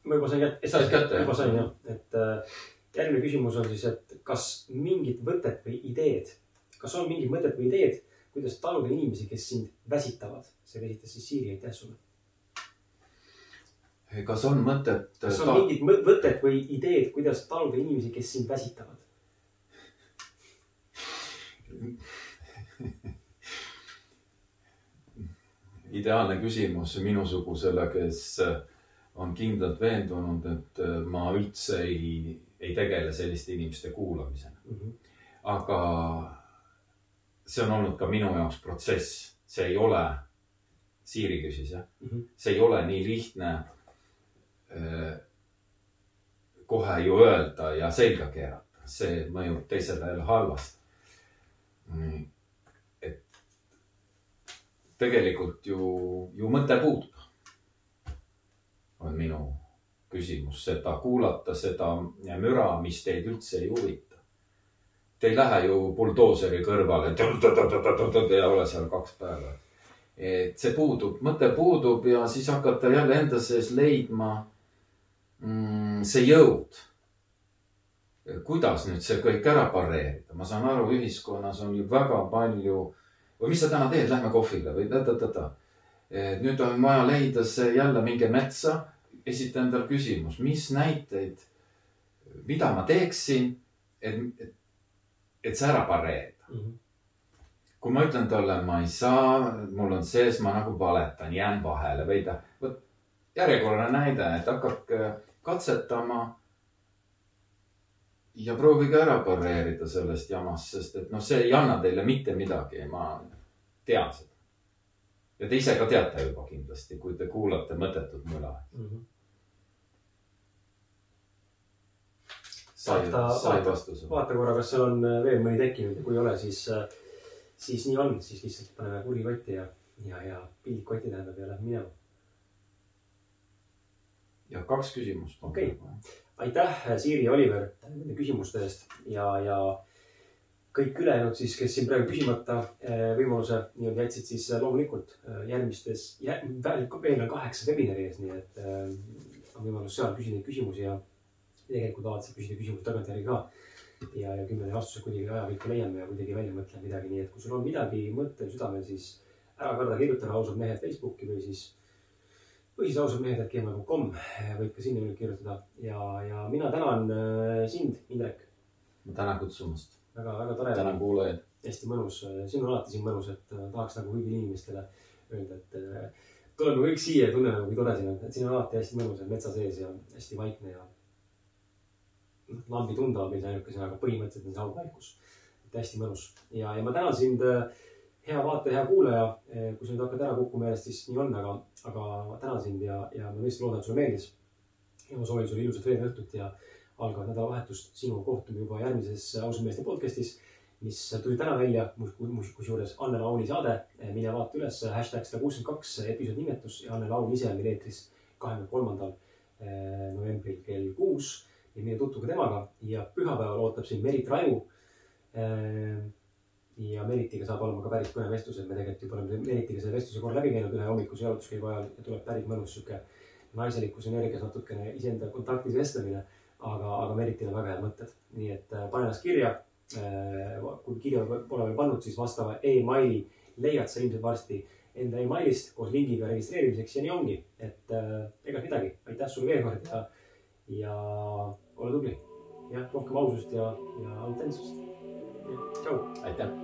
ma juba sain kätte. said kätte? juba sain jah, et äh, järgmine küsimus on siis, et kas mingit võtet või ideed, kas on mingit mõtet või ideed, kuidas taluda inimesi, kes sind väsitavad? see esitas siis Siiri, aitäh sulle kas on mõtet? kas on ta... mingit mõtet või ideed, kuidas taluda inimesi, kes sind väsitavad? ideaalne küsimus minusugusele, kes on kindlalt veendunud, et ma üldse ei, ei tegele selliste inimeste kuulamisega mm. -hmm. aga see on olnud ka minu jaoks protsess, see ei ole, Siiri küsis jah mm, -hmm. see ei ole nii lihtne Äh, kohe ju öelda ja selga keerata, see mõjub teisele jälle halvasti. et tegelikult ju, ju mõte puudub. on minu küsimus, seda kuulata, seda müra, mis teid üldse ei huvita. Te ei lähe ju buldooseri kõrvale ja ole seal kaks päeva. et see puudub, mõte puudub ja siis hakata jälle enda sees leidma see jõud. kuidas nüüd see kõik ära pareerida, ma saan aru, ühiskonnas on ju väga palju või mis sa täna teed, lähme kohvile või ta-ta-ta-ta. nüüd on vaja leida see jälle, minge metsa, esita endale küsimus, mis näiteid, mida ma teeksin, et, et, et see ära pareerida mm. -hmm kui ma ütlen talle, ma ei saa, mul on sees, ma nagu valetan, jään vahele või ta, vot järjekordne näide, et hakake katsetama. ja proovige ära pareerida sellest jamast, sest et noh, see ei anna teile mitte midagi, ma tean seda. ja te ise ka teate juba kindlasti, kui te kuulate mõttetut müra mm. -hmm. sai, sai vastuse. vaata korra, kas seal on veel mõni tekkinud ja kui ei ole, siis, siis nii on, siis lihtsalt paneme kuri kotti ja, ja, ja pildid kotti tähendab ja lähme minema ja kaks küsimust. okei okay., aitäh, Siiri ja Oliver nende küsimuste eest ja, ja kõik ülejäänud siis, kes siin praegu küsimata eh, võimaluse nii-öelda jätsid, siis eh, loomulikult eh, järgmistes jä,, veel on kaheksa webinari ees, nii et äh, on võimalus seal küsida küsimusi ja tegelikult alati saab küsida küsimusi tagantjärgi ka. ja, ja küll me vastused kuidagi ajapikku leiame ja kuidagi välja mõtleme midagi, nii et kui sul on midagi mõttel, südamel, siis ära karda kirjutada ausad mehed Facebooki või siis põhiseadused mehed, et gmail.com, võid ka sinna kirjutada ja, ja mina tänan äh, sind, Indrek. ma tänan kutsumast. väga, väga tore. tänan kuulajaid. hästi mõnus, siin on alati siin mõnus, et tahaks nagu kõigile inimestele öelda, et tuleme kõik siia ja tunneme, kui tore siin on, et siin on alati hästi mõnus ja metsa sees ja hästi vaikne ja. lambi tunda on meil ainukesena, aga põhimõtteliselt on see haugvaikus. et hästi mõnus ja, ja ma tänan sind äh, hea vaataja, hea kuulaja. Eh, kui sa nüüd hakkad ära kukkuma järjest, siis nii on, aga, aga ma tänan sind ja, ja ma tõesti loodan, et sulle meeldis. ja ma soovin sulle ilusat reede õhtut ja algavat nädalavahetust. sinuga kohtume juba järgmises ausalt meeste podcast'is. mis tuli täna välja, kusjuures Anne Launi saade, mine vaata üles, hashtag sada kuuskümmend kaks episoodi nimetus ja Anne Laun ise meil eetris kahekümne kolmandal novembril kell kuus ja mine tutvuge temaga ja pühapäeval ootab sind Merit Raju ja Meritiga saab olema ka päris põnev vestlus, et me tegelikult juba oleme Meritiga selle vestluse korra läbi käinud ühe hommikuse jalutuskäigu ajal ja tuleb päris mõnus sihuke naiselikus energias natukene iseenda kontaktis vestlemine. aga, aga Meritil on väga head mõtted, nii et äh, pane ennast kirja. Äh, kui kirja pole veel pannud, siis vastava emaili leiad sa ilmselt varsti enda emailist koos lingiga registreerimiseks ja nii ongi, et äh, ega midagi, aitäh sulle veel kord ja, ja ole tubli. jah, rohkem ausust ja, ja autentsust. tšau. aitäh